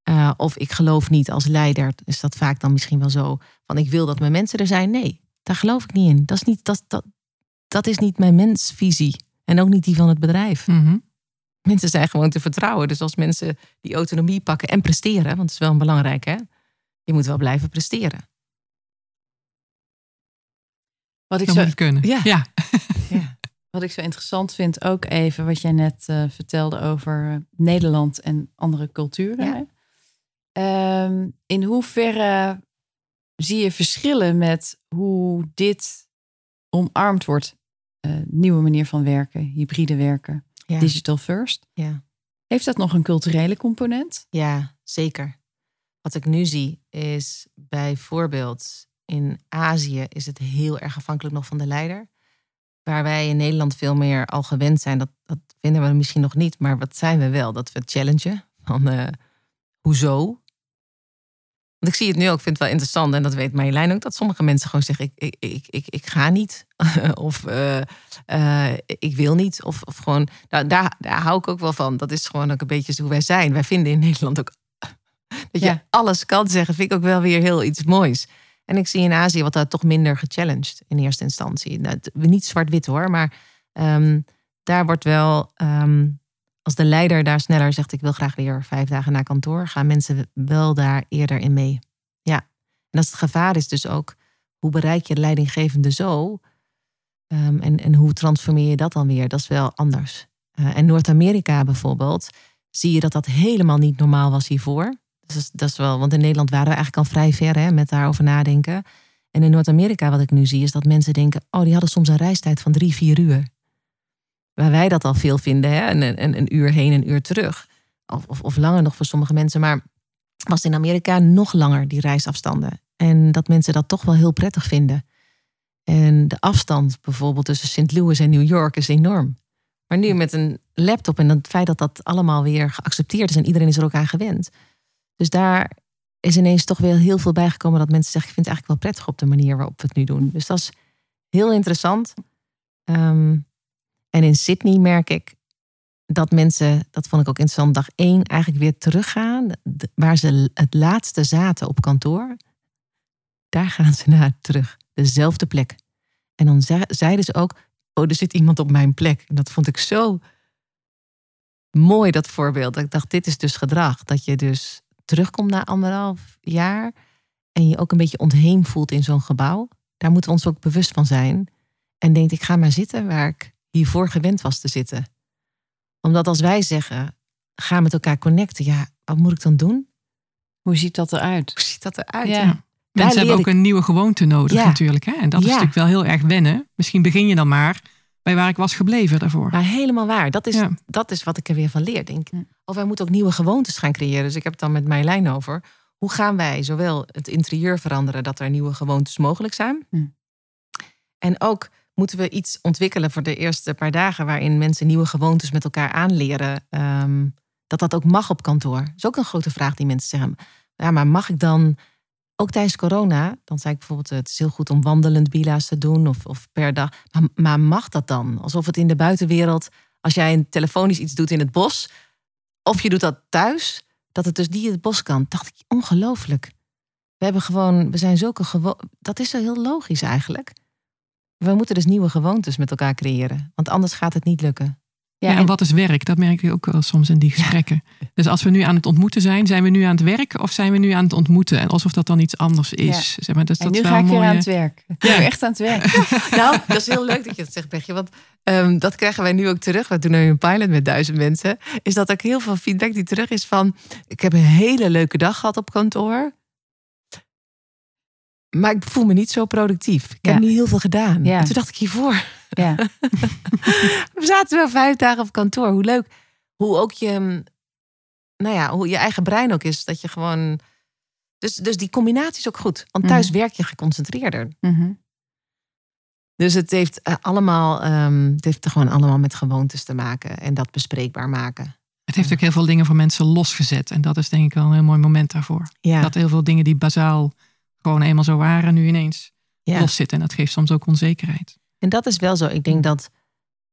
Uh, of ik geloof niet als leider, is dat vaak dan misschien wel zo van ik wil dat mijn mensen er zijn. Nee, daar geloof ik niet in. Dat is niet, dat, dat, dat is niet mijn mensvisie. En ook niet die van het bedrijf. Mhm. Mensen zijn gewoon te vertrouwen. Dus als mensen die autonomie pakken en presteren, want het is wel belangrijk, hè? Je moet wel blijven presteren. Wat ik zo, kunnen. Ja. ja. Ja. wat ik zo interessant vind, ook even wat jij net eh, vertelde over eh, Nederland en andere culturen. Ja. Ehm, in hoeverre zie je verschillen met hoe dit omarmd wordt? Eh, nieuwe manier van werken, hybride werken, Ja. digital first. Ja. Heeft dat nog een culturele component? ja, zeker. Wat ik nu zie is bijvoorbeeld in Azië is het heel erg afhankelijk nog van de leider. Waar wij in Nederland veel meer al gewend zijn, dat, dat vinden we misschien nog niet, maar wat zijn we wel? Dat we challengen van eh, hoezo? Want ik zie het nu ook, ik vind het wel interessant en dat weet Marjolein ook, dat sommige mensen gewoon zeggen: ik, ik, ik, ik, ik ga niet. of eh, eh, ik wil niet. Of, of gewoon, nou, daar, daar hou ik ook wel van. Dat is gewoon ook een beetje hoe wij zijn. Wij vinden in Nederland ook dat je Ja. alles kan zeggen, vind ik ook wel weer heel iets moois. En ik zie in Azië wat daar toch minder gechallenged in eerste instantie. Nou, niet zwart-wit hoor, maar ehm, daar wordt wel, ehm, als de leider daar sneller zegt: Ik wil graag weer vijf dagen naar kantoor, gaan mensen wel daar eerder in mee. Ja, en als het gevaar is, dus ook hoe bereik je de leidinggevende zo? Ehm, en, en hoe transformeer je dat dan weer? Dat is wel anders. Eh, en Noord-Amerika bijvoorbeeld, zie je dat dat helemaal niet normaal was hiervoor. Dus dat is wel, want in Nederland waren we eigenlijk al vrij ver hè, met daarover nadenken. En in Noord-Amerika, wat ik nu zie, is dat mensen denken: oh, die hadden soms een reistijd van drie, vier uur. Waar wij dat al veel vinden, hè? Een, een, een uur heen, een uur terug. of, of, of langer nog voor sommige mensen. Maar was in Amerika nog langer, die reisafstanden. En dat mensen dat toch wel heel prettig vinden. En de afstand bijvoorbeeld tussen St. Louis en New York is enorm. Maar nu met een laptop en het feit dat dat allemaal weer geaccepteerd is en iedereen is er ook aan gewend. Dus daar is ineens toch weer heel veel bijgekomen dat mensen zeggen: Ik vind het eigenlijk wel prettig op de manier waarop we het nu doen. Dus dat is heel interessant. Ehm, en in Sydney merk ik dat mensen, dat vond ik ook interessant, dag één eigenlijk weer teruggaan. Waar ze het laatste zaten op kantoor. Daar gaan ze naar terug. Dezelfde plek. En dan zeiden ze ook, oh, er zit iemand op mijn plek. En dat vond ik zo mooi, dat voorbeeld. Ik dacht, dit is dus gedrag. Dat je dus terugkomt na anderhalf jaar en je ook een beetje ontheem voelt in zo'n gebouw. Daar moeten we ons ook bewust van zijn. En denkt, ik ga maar zitten waar ik hiervoor gewend was te zitten. Omdat als wij zeggen, ga met elkaar connecten. Ja, wat moet ik dan doen? Hoe ziet dat eruit? Hoe ziet dat eruit? Ja. Mensen hebben ook een nieuwe gewoonte nodig natuurlijk. Hè? En dat is natuurlijk wel heel erg wennen. Misschien begin je dan maar bij waar ik was gebleven daarvoor. Maar helemaal waar. Dat is, dat is wat ik er weer van leer. Denk. Of wij moeten ook nieuwe gewoontes gaan creëren. Dus ik heb het dan met Marjolein over. Hoe gaan wij zowel het interieur veranderen dat er nieuwe gewoontes mogelijk zijn. En ook moeten we iets ontwikkelen voor de eerste paar dagen waarin mensen nieuwe gewoontes met elkaar aanleren. Ehm, dat dat ook mag op kantoor. Dat is ook een grote vraag die mensen zeggen. Ja, maar mag ik dan ook tijdens corona, dan zei ik bijvoorbeeld, het is heel goed om wandelend bila's te doen of, of per dag. Maar, maar, mag dat dan? Alsof het in de buitenwereld, als jij een telefonisch iets doet in het bos, of je doet dat thuis, dat het dus die in het bos kan. Dacht ik, ongelooflijk. We hebben gewoon, we zijn zulke gewoon. Dat is zo heel logisch eigenlijk. We moeten dus nieuwe gewoontes met elkaar creëren, want anders gaat het niet lukken. Ja, en, wat is werk? Dat merk ik ook wel soms in die gesprekken. Dus als we nu aan het ontmoeten zijn, zijn we nu aan het werk of zijn we nu aan het ontmoeten? En alsof dat dan iets anders is. Zeg maar, dus en dat nu ga ik weer aan het werk. Ik ja. echt aan het werk. nou, dat is heel leuk dat je dat zegt, Bergje. Want um, dat krijgen wij nu ook terug. We doen nu een pilot met duizend mensen. Is dat ook heel veel feedback die terug is van... Ik heb een hele leuke dag gehad op kantoor. Maar ik voel me niet zo productief. Ik heb niet heel veel gedaan. En toen dacht ik hiervoor. Ja. we zaten wel vijf dagen op kantoor. Hoe leuk. Hoe ook je, nou ja, hoe je eigen brein ook is. Dat je gewoon. Dus, dus die combinatie is ook goed. Want thuis mhm. werk je geconcentreerder. Mhm. Dus het heeft uh, allemaal, um, het heeft gewoon allemaal met gewoontes te maken en dat bespreekbaar maken. Het heeft ook heel veel dingen voor mensen losgezet. En dat is denk ik wel een heel mooi moment daarvoor. Ja. Dat heel veel dingen die bazaal gewoon eenmaal zo waren, nu ineens ja. loszitten. En dat geeft soms ook onzekerheid. En dat is wel zo. Ik denk dat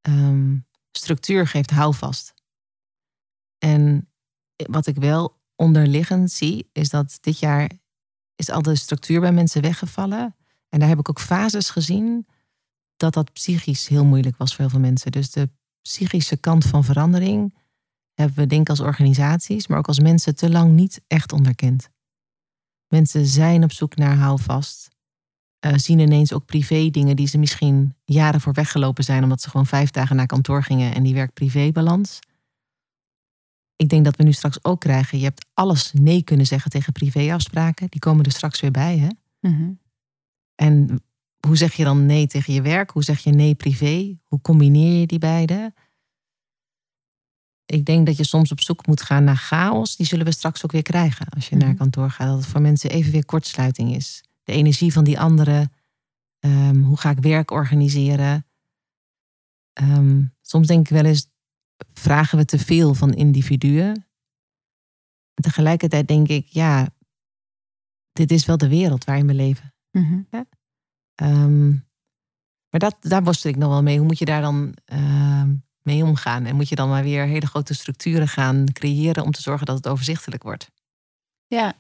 ehm, structuur geeft houvast. En wat ik wel onderliggend zie, is dat dit jaar is al de structuur bij mensen weggevallen. En daar heb ik ook fases gezien dat dat psychisch heel moeilijk was voor heel veel mensen. Dus de psychische kant van verandering hebben we denk ik als organisaties, maar ook als mensen te lang niet echt onderkend. Mensen zijn op zoek naar houvast. Uh, zien ineens ook privé dingen die ze misschien jaren voor weggelopen zijn, omdat ze gewoon vijf dagen naar kantoor gingen en die werk-privé-balans. Ik denk dat we nu straks ook krijgen. Je hebt alles nee kunnen zeggen tegen privéafspraken. Die komen er straks weer bij. Hè? Mhm. En hoe zeg je dan nee tegen je werk? Hoe zeg je nee privé? Hoe combineer je die beide? Ik denk dat je soms op zoek moet gaan naar chaos. Die zullen we straks ook weer krijgen als je naar mhm. kantoor gaat. Dat het voor mensen even weer kortsluiting is. De energie van die anderen. Ehm, hoe ga ik werk organiseren? Ehm, soms denk ik wel eens, vragen we te veel van individuen. Tegelijkertijd denk ik, ja, dit is wel de wereld waarin we leven. Mm ja? um, maar dat, daar worstel ik nog wel mee. Hoe moet je daar dan mee omgaan? En moet je dan maar weer hele grote structuren gaan creëren om te zorgen dat het overzichtelijk wordt? Ja,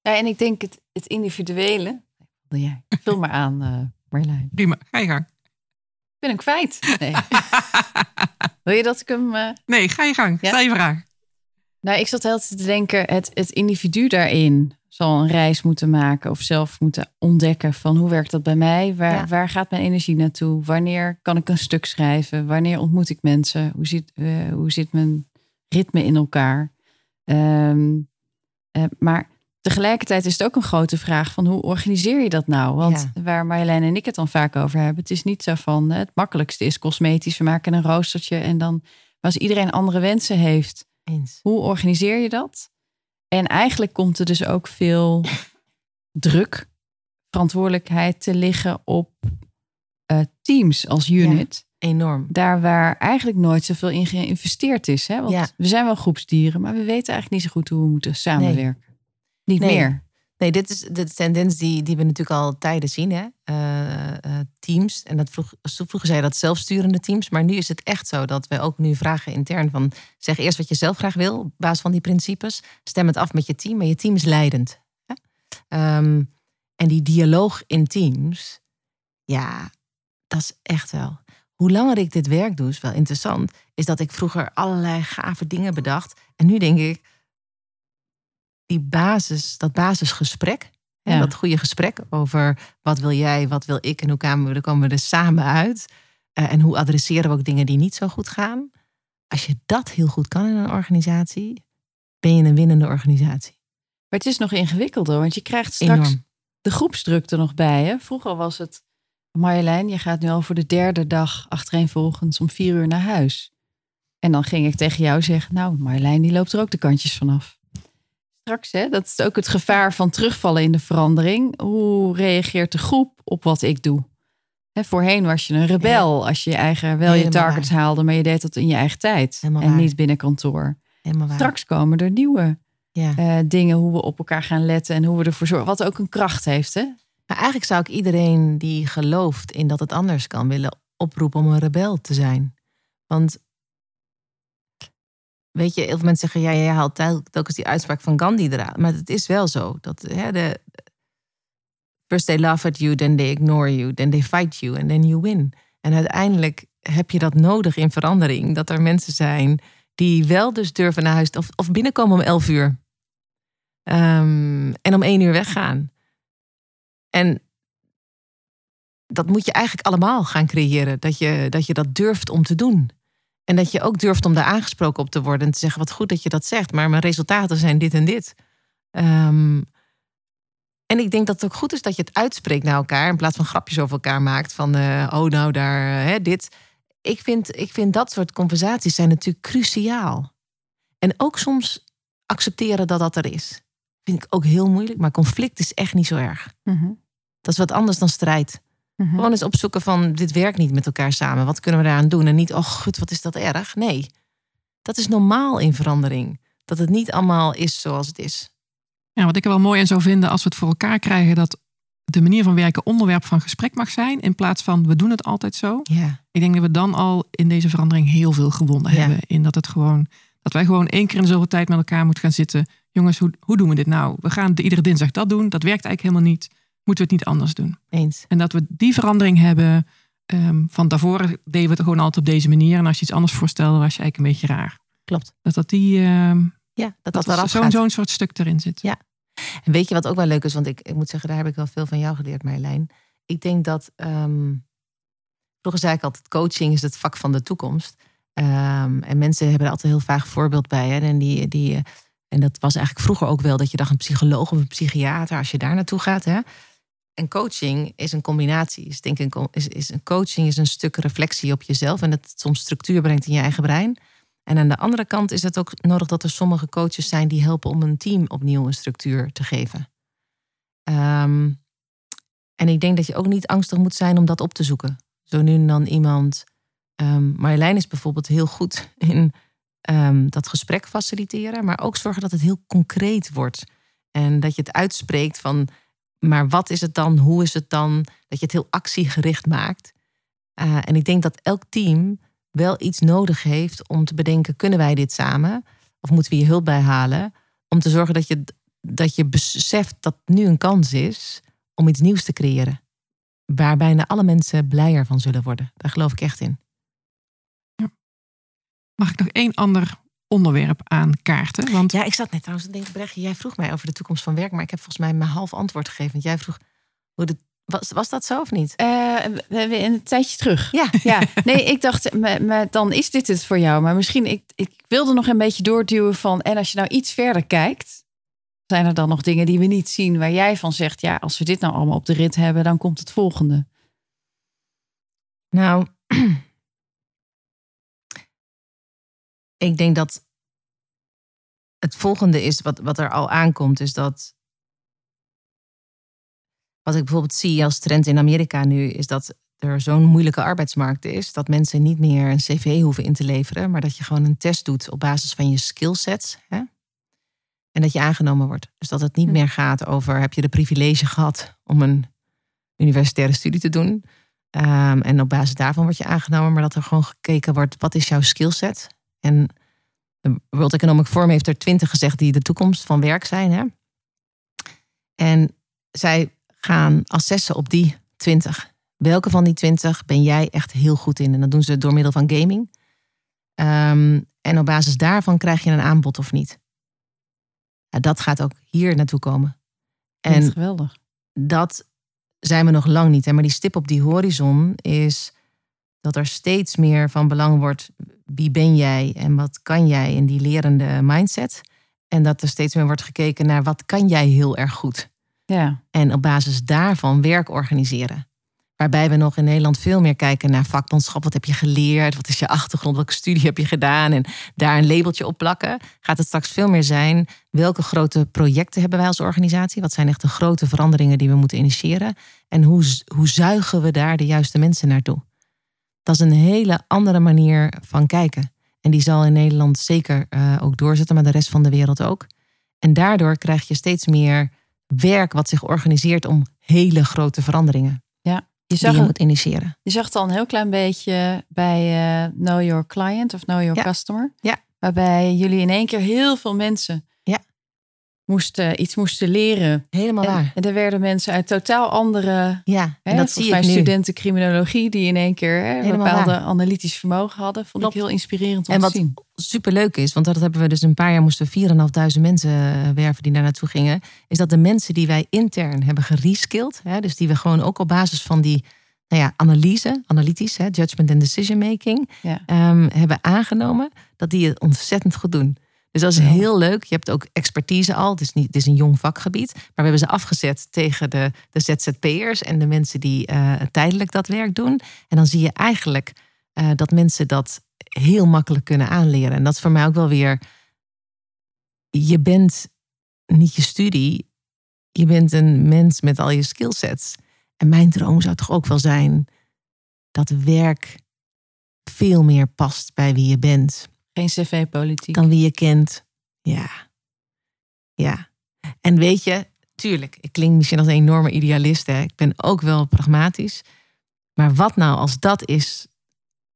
ja en ik denk het, het individuele. Wil jij? Vul maar aan, uh, Marjolein. Prima, ga je gang. Ik ben hem kwijt. Nee. Wil je dat ik hem. Uh... Nee, ga je gang. Ja? Stel je vraag. Nou, ik zat altijd te denken, het, het individu daarin zal een reis moeten maken of zelf moeten ontdekken van hoe werkt dat bij mij? Waar, waar gaat mijn energie naartoe? Wanneer kan ik een stuk schrijven? Wanneer ontmoet ik mensen? Hoe zit, uh, hoe zit mijn ritme in elkaar? Ehm, eh, maar tegelijkertijd is het ook een grote vraag van hoe organiseer je dat nou? Want waar Marjolein en ik het dan vaak over hebben, het is niet zo van het makkelijkste is cosmetisch. We maken een roostertje en dan, maar als iedereen andere wensen heeft Eens. Hoe organiseer je dat? En eigenlijk komt er dus ook veel druk, verantwoordelijkheid te liggen op uh, teams als unit. Ja, enorm. Daar waar eigenlijk nooit zoveel in geïnvesteerd is. Hè? Want Ja. we zijn wel groepsdieren, maar we weten eigenlijk niet zo goed hoe we moeten samenwerken. Niet Nee. meer. Nee, dit is de tendens die, die we natuurlijk al tijden zien. Hè? Eh, eh, teams. En dat vroeg, vroeger zei dat zelfsturende teams. Maar nu is het echt zo dat we ook nu vragen intern van... zeg eerst wat je zelf graag wil op basis van die principes. Stem het af met je team. Maar je team is leidend. Hè? Ehm, en die dialoog in teams... Ja, dat is echt wel... Hoe langer ik dit werk doe, is wel interessant... is dat ik vroeger allerlei gave dingen bedacht. En nu denk ik die basis, dat basisgesprek, hè, Ja. dat goede gesprek over wat wil jij, wat wil ik en hoe komen we, er komen we er samen uit. Eh, en hoe adresseren we ook dingen die niet zo goed gaan. Als je dat heel goed kan in een organisatie, ben je een winnende organisatie. Maar het is nog ingewikkelder, want je krijgt straks Enorm. de groepsdruk er nog bij. Hè? Vroeger was het, Marjolein, je gaat nu al voor de derde dag achtereenvolgens om vier uur naar huis. En dan ging ik tegen jou zeggen, nou Marjolein, die loopt er ook de kantjes vanaf. Straks, hè, dat is ook het gevaar van terugvallen in de verandering. Hoe reageert de groep op wat ik doe? Hè, voorheen was je een rebel als je je eigen wel je targets haalde, maar je deed dat in je eigen tijd Helemaal en waar. niet binnen kantoor. Straks komen er nieuwe Ja. eh, dingen, hoe we op elkaar gaan letten en hoe we ervoor zorgen. Wat ook een kracht heeft, hè? Maar eigenlijk zou ik iedereen die gelooft in dat het anders kan willen oproepen om een rebel te zijn. Want weet je, heel veel mensen zeggen, ja, jij haalt tel- telkens die uitspraak van Gandhi eruit. Maar het is wel zo. Dat, hè, de, first they laugh at you, then they ignore you, then they fight you and then you win. En uiteindelijk heb je dat nodig in verandering. Dat er mensen zijn die wel dus durven naar huis of, of binnenkomen om elf uur. Ehm, en om één uur weggaan. En dat moet je eigenlijk allemaal gaan creëren. Dat je, dat je dat durft om te doen. En dat je ook durft om daar aangesproken op te worden. En te zeggen, wat goed dat je dat zegt. Maar mijn resultaten zijn dit en dit. Ehm, en ik denk dat het ook goed is dat je het uitspreekt naar elkaar. In plaats van grapjes over elkaar maakt. Van, eh, oh nou, daar, hè, dit. Ik vind, ik vind dat soort conversaties zijn natuurlijk cruciaal. En ook soms accepteren dat dat er is. Vind ik ook heel moeilijk. Maar conflict is echt niet zo erg. Dat is wat anders dan strijd. Mhm. Gewoon eens opzoeken van dit werkt niet met elkaar samen. Wat kunnen we daaraan doen? En niet, oh goed, wat is dat erg? Nee, dat is normaal in verandering. Dat het niet allemaal is zoals het is. Ja, wat ik er wel mooi aan zou vinden als we het voor elkaar krijgen dat de manier van werken onderwerp van gesprek mag zijn. In plaats van we doen het altijd zo. Ja, Ik denk dat we dan al in deze verandering heel veel gewonnen Ja. hebben. In dat het gewoon dat wij gewoon één keer in de zoveel tijd met elkaar moeten gaan zitten. Jongens, hoe, hoe doen we dit nou? We gaan de- iedere dinsdag dat doen. Dat werkt eigenlijk helemaal niet. Moeten we het niet anders doen? eens. En dat we die verandering hebben. ehm, van daarvoor deden we het gewoon altijd op deze manier. En als je iets anders voorstelde, was je eigenlijk een beetje raar. Klopt. Dat dat die ehm, Ja, dat dat, dat zo'n zo'n soort stuk erin zit. Ja. En weet je wat ook wel leuk is? Want ik, ik moet zeggen, daar heb ik wel veel van jou geleerd, Marjolein. Ik denk dat... ehm, vroeger zei ik altijd, coaching is het vak van de toekomst. En mensen hebben er altijd een heel vaag voorbeeld bij. Hè? En, die, die, eh, en dat was eigenlijk vroeger ook wel dat je dacht een psycholoog of een psychiater als je daar naartoe gaat. Hè? En coaching is een combinatie. Is, denk ik, is, is een coaching is een stuk reflectie op jezelf en dat het soms structuur brengt in je eigen brein. En aan de andere kant is het ook nodig dat er sommige coaches zijn die helpen om een team opnieuw een structuur te geven. Ehm, en ik denk dat je ook niet angstig moet zijn om dat op te zoeken. Zo nu en dan iemand. ehm Marjolein is bijvoorbeeld heel goed in ehm, dat gesprek faciliteren, maar ook zorgen dat het heel concreet wordt. En dat je het uitspreekt van, maar wat is het dan? Hoe is het dan? Dat je het heel actiegericht maakt. Eh, en ik denk dat elk team wel iets nodig heeft om te bedenken: kunnen wij dit samen? Of moeten we hier hulp bij halen? Om te zorgen dat je, dat je beseft dat nu een kans is om iets nieuws te creëren. Waar bijna alle mensen blijer van zullen worden. Daar geloof ik echt in. Mag ik nog één ander onderwerp aankaarten? Want Ja, ik zat net trouwens te denken, Brechtje, jij vroeg mij over de toekomst van werk, maar ik heb volgens mij mijn half antwoord gegeven. Want jij vroeg, hoe de, was, was dat zo of niet? Eh, hebben een tijdje terug. Ja, Ja, nee, ik dacht, maar, maar dan is dit het voor jou. Maar misschien, ik, ik wilde nog een beetje doorduwen van... en als je nou iets verder kijkt... zijn er dan nog dingen die we niet zien... waar jij van zegt, ja, als we dit nou allemaal op de rit hebben... dan komt het volgende. Nou, ik denk dat het volgende is, wat, wat er al aankomt, is dat. Wat ik bijvoorbeeld zie als trend in Amerika nu, is dat er zo'n moeilijke arbeidsmarkt is. Dat mensen niet meer een cv hoeven in te leveren, maar dat je gewoon een test doet op basis van je skillsets. Hè? En dat je aangenomen wordt. Dus dat het niet Hm. meer gaat over heb je de privilege gehad om een universitaire studie te doen. Ehm, en op basis daarvan word je aangenomen, maar dat er gewoon gekeken wordt, wat is jouw skillset? En de World Economic Forum heeft er twintig gezegd die de toekomst van werk zijn. Hè? En zij gaan assessen op die twintig. Welke van die twintig ben jij echt heel goed in? En dat doen ze door middel van gaming. Ehm, en op basis daarvan krijg je een aanbod of niet. Ja, dat gaat ook hier naartoe komen. En En geweldig. dat zijn we nog lang niet. Hè? Maar die stip op die horizon is dat er steeds meer van belang wordt. Wie ben jij en wat kan jij in die lerende mindset? En dat er steeds meer wordt gekeken naar wat kan jij heel erg goed. Ja, En op basis daarvan werk organiseren. Waarbij we nog in Nederland veel meer kijken naar vakmanschap. Wat heb je geleerd? Wat is je achtergrond? Welke studie heb je gedaan? En daar een labeltje op plakken. Gaat het straks veel meer zijn. Welke grote projecten hebben wij als organisatie? Wat zijn echt de grote veranderingen die we moeten initiëren? En hoe, hoe zuigen we daar de juiste mensen naartoe? Dat is een hele andere manier van kijken. En die zal in Nederland zeker eh, ook doorzetten, maar de rest van de wereld ook. En daardoor krijg je steeds meer werk wat zich organiseert om hele grote veranderingen je die zag, je het, moet initiëren. je zag het al een heel klein beetje bij eh, Know Your Client of Know Your Ja. Customer. Ja. Waarbij jullie in één keer heel veel mensen Ja. Moesten, iets moesten leren. Helemaal En, waar. en er werden mensen uit totaal andere Ja, Hè, en dat zie mij nu. studenten criminologie die in één keer hè, een bepaalde waar. analytisch vermogen hadden. Vond Klopt. ik heel inspirerend om En te wat zien. superleuk is, want dat hebben we dus een paar jaar moesten we 4.500 mensen eh, werven die daar naartoe gingen. Is dat de mensen die wij intern hebben gereskilled, hè, dus die we gewoon ook op basis van die nou ja, analyse, analytisch, hè, judgment en decision making, Ja. ehm, hebben aangenomen, dat die het ontzettend goed doen. Dus dat is heel leuk. Je hebt ook expertise al. Het is, niet, het is een jong vakgebied. Maar we hebben ze afgezet tegen de, de ZZP'ers en de mensen die eh, tijdelijk dat werk doen. En dan zie je eigenlijk eh, dat mensen dat heel makkelijk kunnen aanleren. En dat is voor mij ook wel weer. Je bent niet je studie, je bent een mens met al je skillsets. En mijn droom zou toch ook wel zijn dat werk veel meer past bij wie je bent Geen cv-politiek. dan wie je kent. Ja. Ja. En weet je, tuurlijk, ik klink misschien als een enorme idealist. Hè. Ik ben ook wel pragmatisch. Maar wat nou als dat is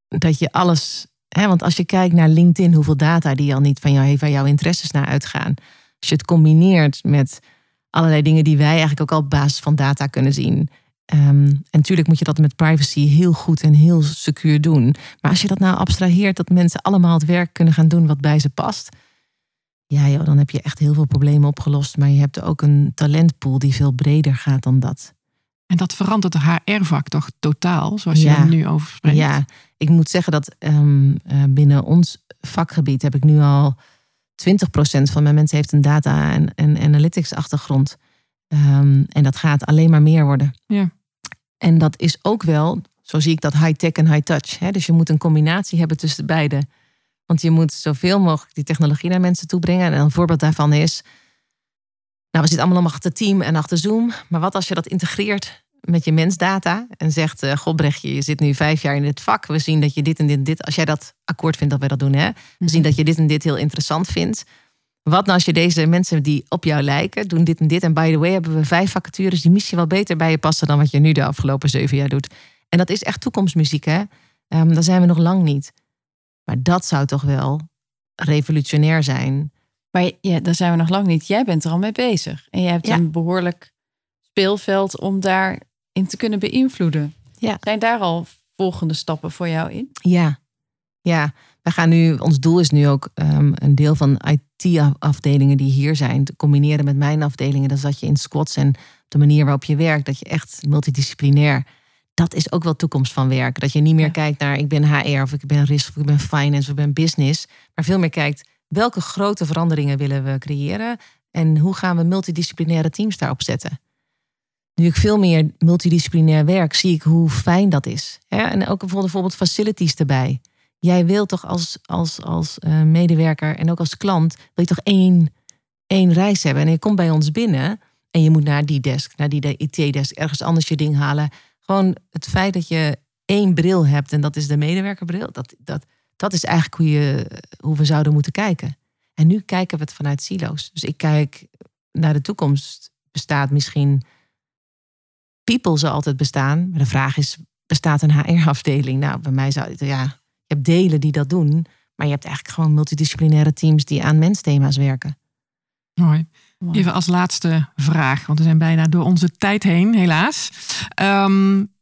dat je alles. Hè, want als je kijkt naar LinkedIn, hoeveel data die al niet van jou heeft, waar jouw interesses naar uitgaan. Als je het combineert met allerlei dingen die wij eigenlijk ook al op basis van data kunnen zien. Ehm, en natuurlijk moet je dat met privacy heel goed en heel secuur doen. Maar als je dat nou abstraheert, dat mensen allemaal het werk kunnen gaan doen wat bij ze past. Ja, joh, dan heb je echt heel veel problemen opgelost. Maar je hebt ook een talentpool die veel breder gaat dan dat. En dat verandert de HR-vak toch totaal, zoals je er nu over spreekt. Ja, ik moet zeggen dat ehm, eh, binnen ons vakgebied heb ik nu al 20% van mijn mensen heeft een data- en, en analytics achtergrond. Ehm, en dat gaat alleen maar meer worden. Ja. En dat is ook wel, zo zie ik dat high-tech en high-touch. Dus je moet een combinatie hebben tussen beide. Want je moet zoveel mogelijk die technologie naar mensen toe brengen. En een voorbeeld daarvan is, nou we zitten allemaal achter team en achter Zoom. Maar wat als je dat integreert met je mensdata en zegt, eh goh Brechtje, je zit nu vijf jaar in dit vak. We zien dat je dit en dit en dit, als jij dat akkoord vindt dat wij dat doen, hè? we zien dat je dit en dit heel interessant vindt. Wat nou als je deze mensen die op jou lijken, doen dit en dit. En by the way hebben we vijf vacatures die misschien wel beter bij je passen dan wat je nu de afgelopen zeven jaar doet. En dat is echt toekomstmuziek, hè? Ehm, daar zijn we nog lang niet. Maar dat zou toch wel revolutionair zijn. Maar ja, daar zijn we nog lang niet. Jij bent er al mee bezig. En je hebt Ja. een behoorlijk speelveld om daarin te kunnen beïnvloeden. Ja. Zijn daar al volgende stappen voor jou in? Ja, ja. We gaan nu, ons doel is nu ook ehm, een deel van IT-afdelingen die hier zijn te combineren met mijn afdelingen. Dat je in squads en de manier waarop je werkt, dat je echt multidisciplinair. Dat is ook wel toekomst van werk. Dat je niet meer Ja. kijkt naar ik ben HR of ik ben risk of ik ben finance of ik ben business. Maar veel meer kijkt welke grote veranderingen willen we creëren en hoe gaan we multidisciplinaire teams daarop zetten. Nu ik veel meer multidisciplinair werk, zie ik hoe fijn dat is. En ook bijvoorbeeld facilities erbij. Jij wil toch als, als, als uh, medewerker en ook als klant, wil je toch één, één reis hebben. En je komt bij ons binnen en je moet naar die desk, naar die IT-desk, ergens anders je ding halen. Gewoon het feit dat je één bril hebt en dat is de medewerkerbril, dat, dat, dat is eigenlijk hoe, je, hoe we zouden moeten kijken. En nu kijken we het vanuit silo's. Dus ik kijk naar de toekomst. Bestaat misschien. People zal altijd bestaan. Maar de vraag is: bestaat een HR-afdeling? Nou, bij mij zou ja. Je hebt delen die dat doen. Maar je hebt eigenlijk gewoon multidisciplinaire teams die aan mensthema's werken. Mooi. Even als laatste vraag, want we zijn bijna door onze tijd heen, helaas. Um,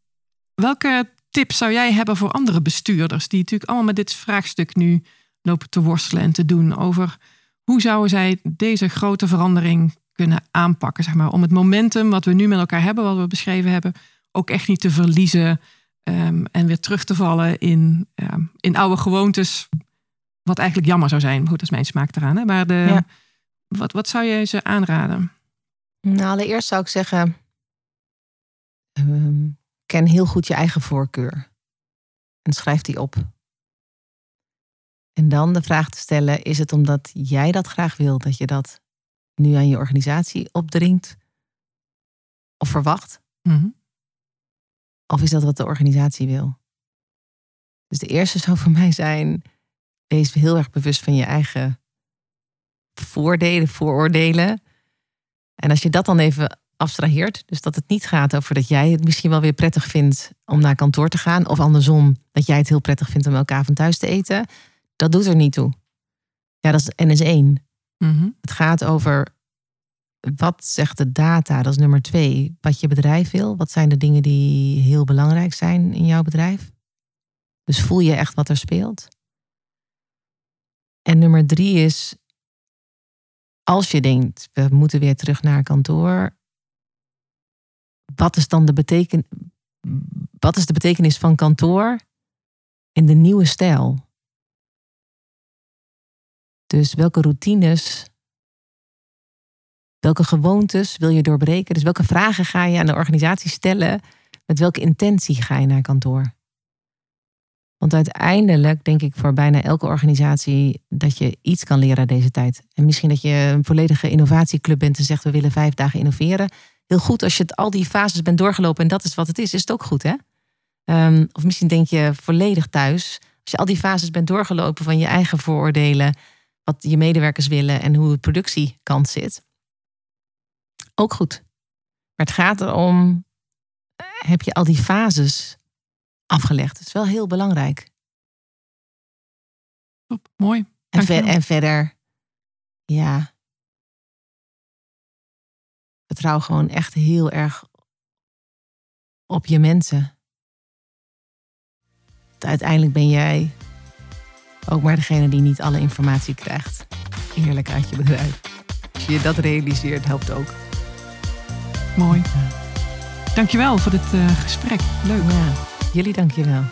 welke tip zou jij hebben voor andere bestuurders die natuurlijk allemaal met dit vraagstuk nu lopen te worstelen en te doen over hoe zouden zij deze grote verandering kunnen aanpakken, zeg maar, om het momentum wat we nu met elkaar hebben, wat we beschreven hebben, ook echt niet te verliezen um, en weer terug te vallen in, um, in oude gewoontes, wat eigenlijk jammer zou zijn. Goed, dat is mijn smaak eraan. Hè? Maar de, ja. wat, wat zou je ze aanraden? Nou, allereerst zou ik zeggen, um, ken heel goed je eigen voorkeur en schrijf die op. En dan de vraag te stellen: is het omdat jij dat graag wil dat je dat nu aan je organisatie opdringt of verwacht? Mm Of is dat wat de organisatie wil? Dus de eerste zou voor mij zijn: wees heel erg bewust van je eigen voordelen, vooroordelen. En als je dat dan even abstraheert, dus dat het niet gaat over dat jij het misschien wel weer prettig vindt om naar kantoor te gaan, of andersom, dat jij het heel prettig vindt om elke avond thuis te eten, dat doet er niet toe. Ja, dat is NS1. Mm Het gaat over wat zegt de data, dat is nummer twee. Wat je bedrijf wil, wat zijn de dingen die heel belangrijk zijn in jouw bedrijf? Dus voel je echt wat er speelt? En nummer drie is, als je denkt, we moeten weer terug naar kantoor, wat is dan de, beteken, wat is de betekenis van kantoor in de nieuwe stijl? Dus welke routines, welke gewoontes wil je doorbreken? Dus welke vragen ga je aan de organisatie stellen? Met welke intentie ga je naar kantoor? Want uiteindelijk denk ik voor bijna elke organisatie dat je iets kan leren deze tijd. En misschien dat je een volledige innovatieclub bent en zegt we willen vijf dagen innoveren. Heel goed als je het, al die fases bent doorgelopen en dat is wat het is, is het ook goed hè? Um, of misschien denk je volledig thuis. Als je al die fases bent doorgelopen van je eigen vooroordelen, wat je medewerkers willen en hoe de productiekant zit. Ook goed. Maar het gaat erom, heb je al die fases afgelegd? Dat is wel heel belangrijk. Top, mooi. En, ver, en verder, ja. Vertrouw gewoon echt heel erg op je mensen. Uiteindelijk ben jij ook maar degene die niet alle informatie krijgt. Eerlijk uit je bedrijf. Als je dat realiseert, helpt ook. Mooi. Dankjewel voor dit uh, gesprek. Leuk. Ja, jullie dankjewel.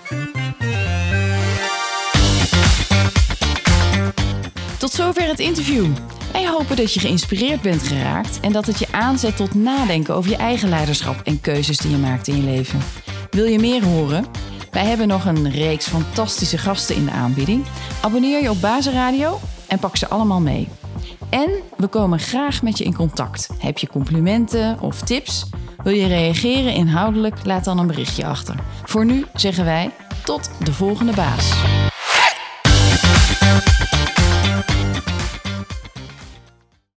Tot zover het interview. Wij hopen dat je geïnspireerd bent geraakt en dat het je aanzet tot nadenken over je eigen leiderschap en keuzes die je maakt in je leven. Wil je meer horen? Wij hebben nog een reeks fantastische gasten in de aanbieding. Abonneer je op Bazenradio en pak ze allemaal mee. En we komen graag met je in contact. Heb je complimenten of tips? Wil je reageren inhoudelijk? Laat dan een berichtje achter. Voor nu zeggen wij tot de volgende baas.